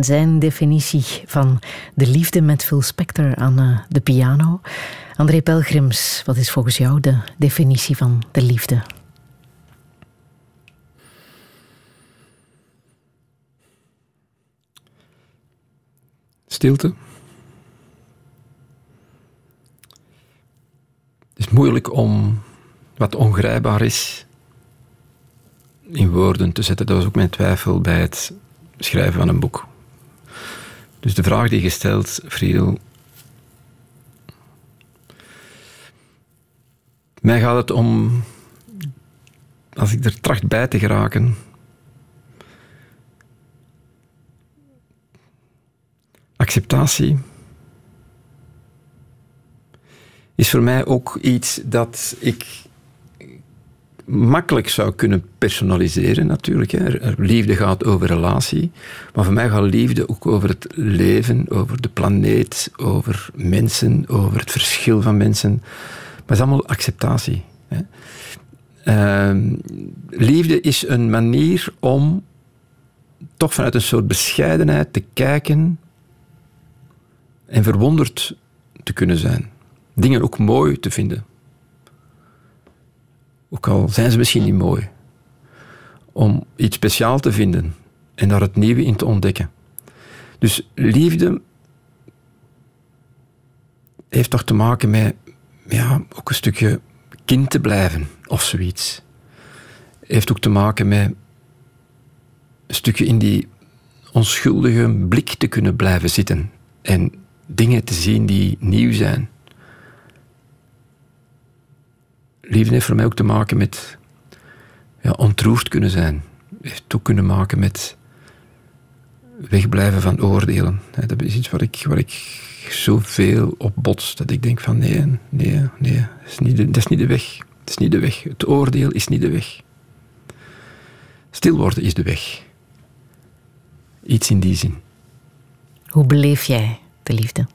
En zijn definitie van de liefde met Phil Spector aan eh, de piano. André Pelgrims, wat is volgens jou de definitie van de liefde? Stilte. Het is moeilijk om wat ongrijpbaar is in woorden te zetten. Dat was ook mijn twijfel bij het schrijven van een boek. Dus de vraag die je stelt, Friedel. Mij gaat het om, als ik er tracht bij te geraken, acceptatie is voor mij ook iets dat ik makkelijk zou kunnen personaliseren natuurlijk. Hè. Liefde gaat over relatie, maar voor mij gaat liefde ook over het leven, over de planeet, over mensen, over het verschil van mensen. Maar het is allemaal acceptatie. Hè. Ehm, liefde is een manier om toch vanuit een soort bescheidenheid te kijken en verwonderd te kunnen zijn. Dingen ook mooi te vinden. Ook al zijn ze misschien niet mooi. Om iets speciaal te vinden en daar het nieuwe in te ontdekken. Dus liefde heeft toch te maken met ja, ook een stukje kind te blijven of zoiets. Heeft ook te maken met een stukje in die onschuldige blik te kunnen blijven zitten en dingen te zien die nieuw zijn. Liefde heeft voor mij ook te maken met ja, ontroerd kunnen zijn. Heeft ook kunnen maken met wegblijven van oordelen. Dat is iets waar ik, waar ik zoveel op bots, dat ik denk van nee, nee, nee, is niet de, dat is niet de weg. Dat is niet de weg. Het oordeel is niet de weg. Stil worden is de weg. Iets in die zin. Hoe beleef jij de liefde?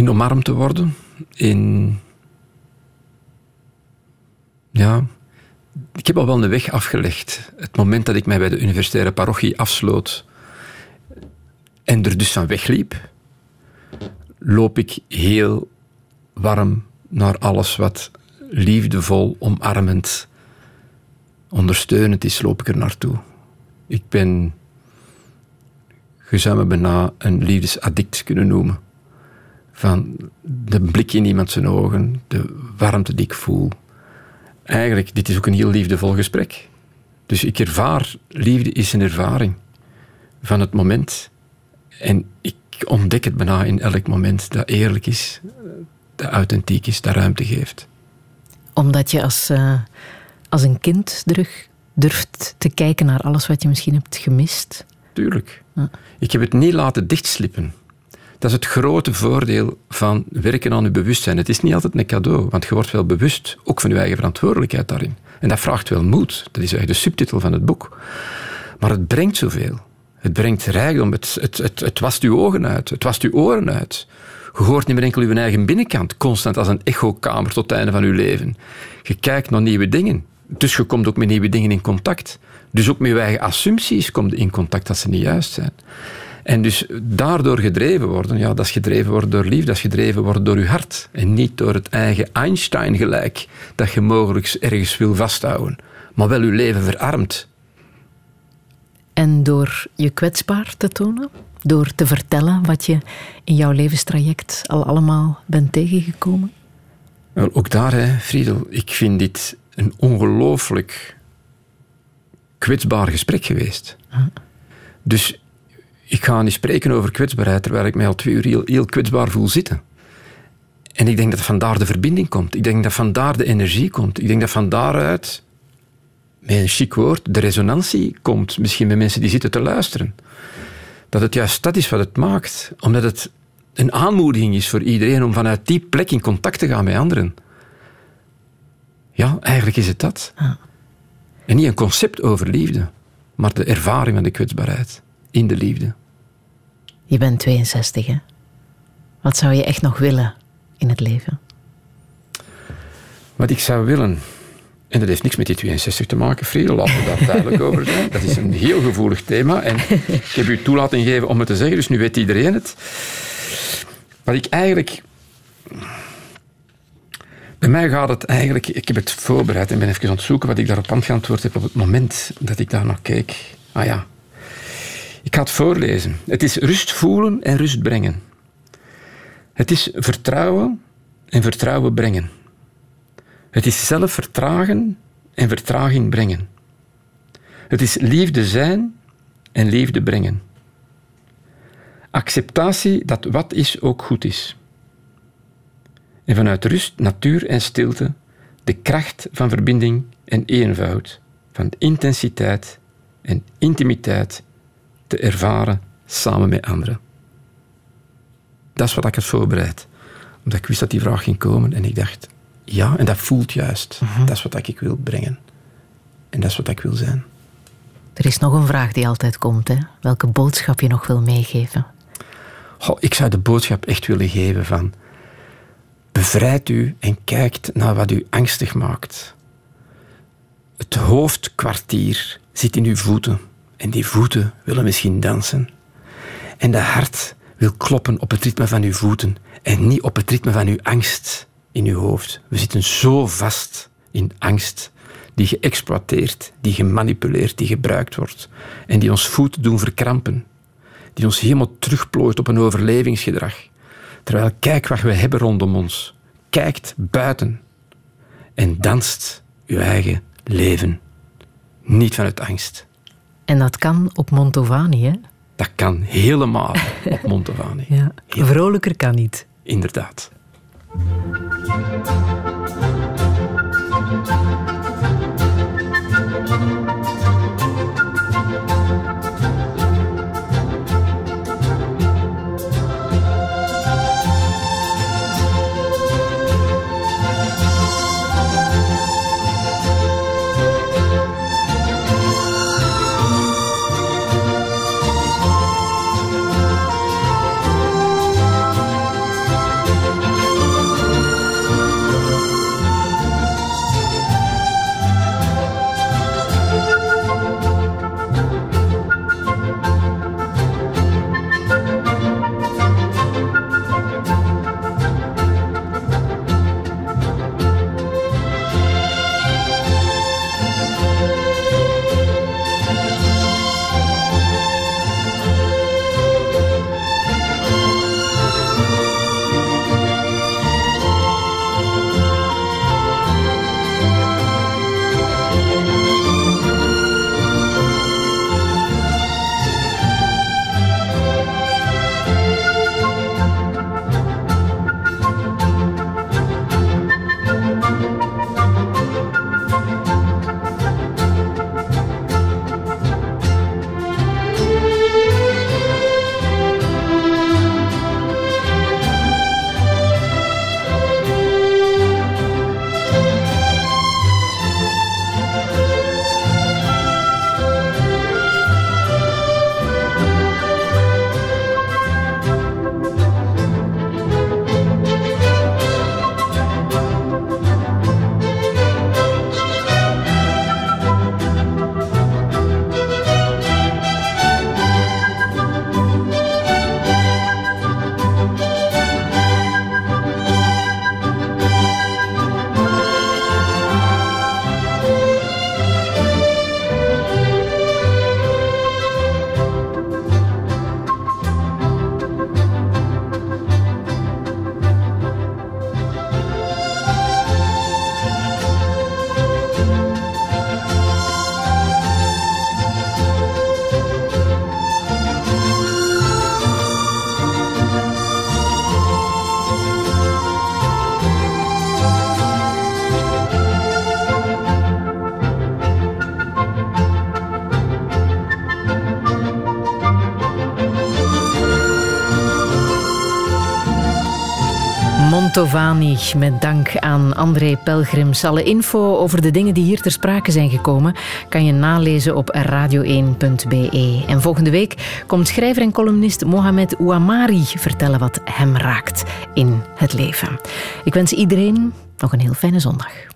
In omarmd te worden, in... Ja, ik heb al wel een weg afgelegd. Het moment dat ik mij bij de universitaire parochie afsloot en er dus van wegliep, loop ik heel warm naar alles wat liefdevol, omarmend ondersteunend is, loop ik er naartoe. Ik ben, me bijna een liefdesaddict kunnen noemen. Van de blik in iemand zijn ogen, de warmte die ik voel. Eigenlijk, dit is ook een heel liefdevol gesprek. Dus ik ervaar, liefde is een ervaring van het moment. En ik ontdek het bijna in elk moment dat eerlijk is, dat authentiek is, dat ruimte geeft. Omdat je als, eh, als een kind terug durft te kijken naar alles wat je misschien hebt gemist. Tuurlijk. Ik heb het niet laten dichtslippen. Dat is het grote voordeel van werken aan je bewustzijn. Het is niet altijd een cadeau, want je wordt wel bewust, ook van je eigen verantwoordelijkheid daarin. En dat vraagt wel moed. Dat is eigenlijk de subtitel van het boek. Maar het brengt zoveel. Het brengt rijkdom. Het, het, het, het wast uw ogen uit. Het wast uw oren uit. Je hoort niet meer enkel uw eigen binnenkant, constant als een echokamer tot het einde van uw leven. Je kijkt naar nieuwe dingen. Dus je komt ook met nieuwe dingen in contact. Dus ook met je eigen assumpties komt in contact dat ze niet juist zijn. En dus daardoor gedreven worden, ja, dat is gedreven worden door liefde, dat is gedreven worden door je hart. En niet door het eigen Einstein-gelijk dat je mogelijk ergens wil vasthouden. Maar wel je leven verarmt. En door je kwetsbaar te tonen, door te vertellen wat je in jouw levenstraject al allemaal bent tegengekomen. Wel, ook daar, hè, Friedel, ik vind dit een ongelooflijk kwetsbaar gesprek geweest. Dus ik ga niet spreken over kwetsbaarheid, terwijl ik mij al twee uur heel, heel kwetsbaar voel zitten. En ik denk dat vandaar de verbinding komt. Ik denk dat vandaar de energie komt. Ik denk dat van daaruit, met een chic woord, de resonantie komt. Misschien bij mensen die zitten te luisteren. Dat het juist dat is wat het maakt. Omdat het een aanmoediging is voor iedereen om vanuit die plek in contact te gaan met anderen. Ja, eigenlijk is het dat. En niet een concept over liefde, maar de ervaring van de kwetsbaarheid in de liefde. Je bent 62, hè? Wat zou je echt nog willen in het leven? Wat ik zou willen, en dat heeft niks met die 62 te maken, Friedel, laten we daar duidelijk over zijn. Dat is een heel gevoelig thema en ik heb u toelating gegeven om het te zeggen, dus nu weet iedereen het. Wat ik eigenlijk... Bij mij gaat het eigenlijk... Ik heb het voorbereid en ben even aan het zoeken wat ik daarop antwoord heb op het moment dat ik daar naar keek. Ah ja. Ik ga het voorlezen. Het is rust voelen en rust brengen. Het is vertrouwen en vertrouwen brengen. Het is zelf vertragen en vertraging brengen. Het is liefde zijn en liefde brengen. Acceptatie dat wat is ook goed is. En vanuit rust, natuur en stilte de kracht van verbinding en eenvoud, van intensiteit en intimiteit te ervaren samen met anderen. Dat is wat ik had voorbereid. Omdat ik wist dat die vraag ging komen en ik dacht, ja, en dat voelt juist. Dat is wat ik wil brengen. En dat is wat ik wil zijn. Er is nog een vraag die altijd komt, hè? Welke boodschap je nog wil meegeven? Goh, ik zou de boodschap echt willen geven van bevrijd u en kijkt naar wat u angstig maakt. Het hoofdkwartier zit in uw voeten en die voeten willen misschien dansen. En de hart wil kloppen op het ritme van uw voeten en niet op het ritme van uw angst in uw hoofd. We zitten zo vast in angst die geëxploiteerd, die gemanipuleerd, die gebruikt wordt en die ons voet doen verkrampen, die ons helemaal terugplooit op een overlevingsgedrag. Terwijl kijk wat we hebben rondom ons. Kijkt buiten en danst uw eigen leven. Niet vanuit angst. En dat kan op Montovani, hè? Dat kan helemaal op Montovani. Ja. Vrolijker kan niet. Inderdaad. Montovani, met dank aan André Pelgrims. Alle info over de dingen die hier ter sprake zijn gekomen kan je nalezen op radio1.be. En volgende week komt schrijver en columnist Mohamed Ouamari vertellen wat hem raakt in het leven. Ik wens iedereen nog een heel fijne zondag.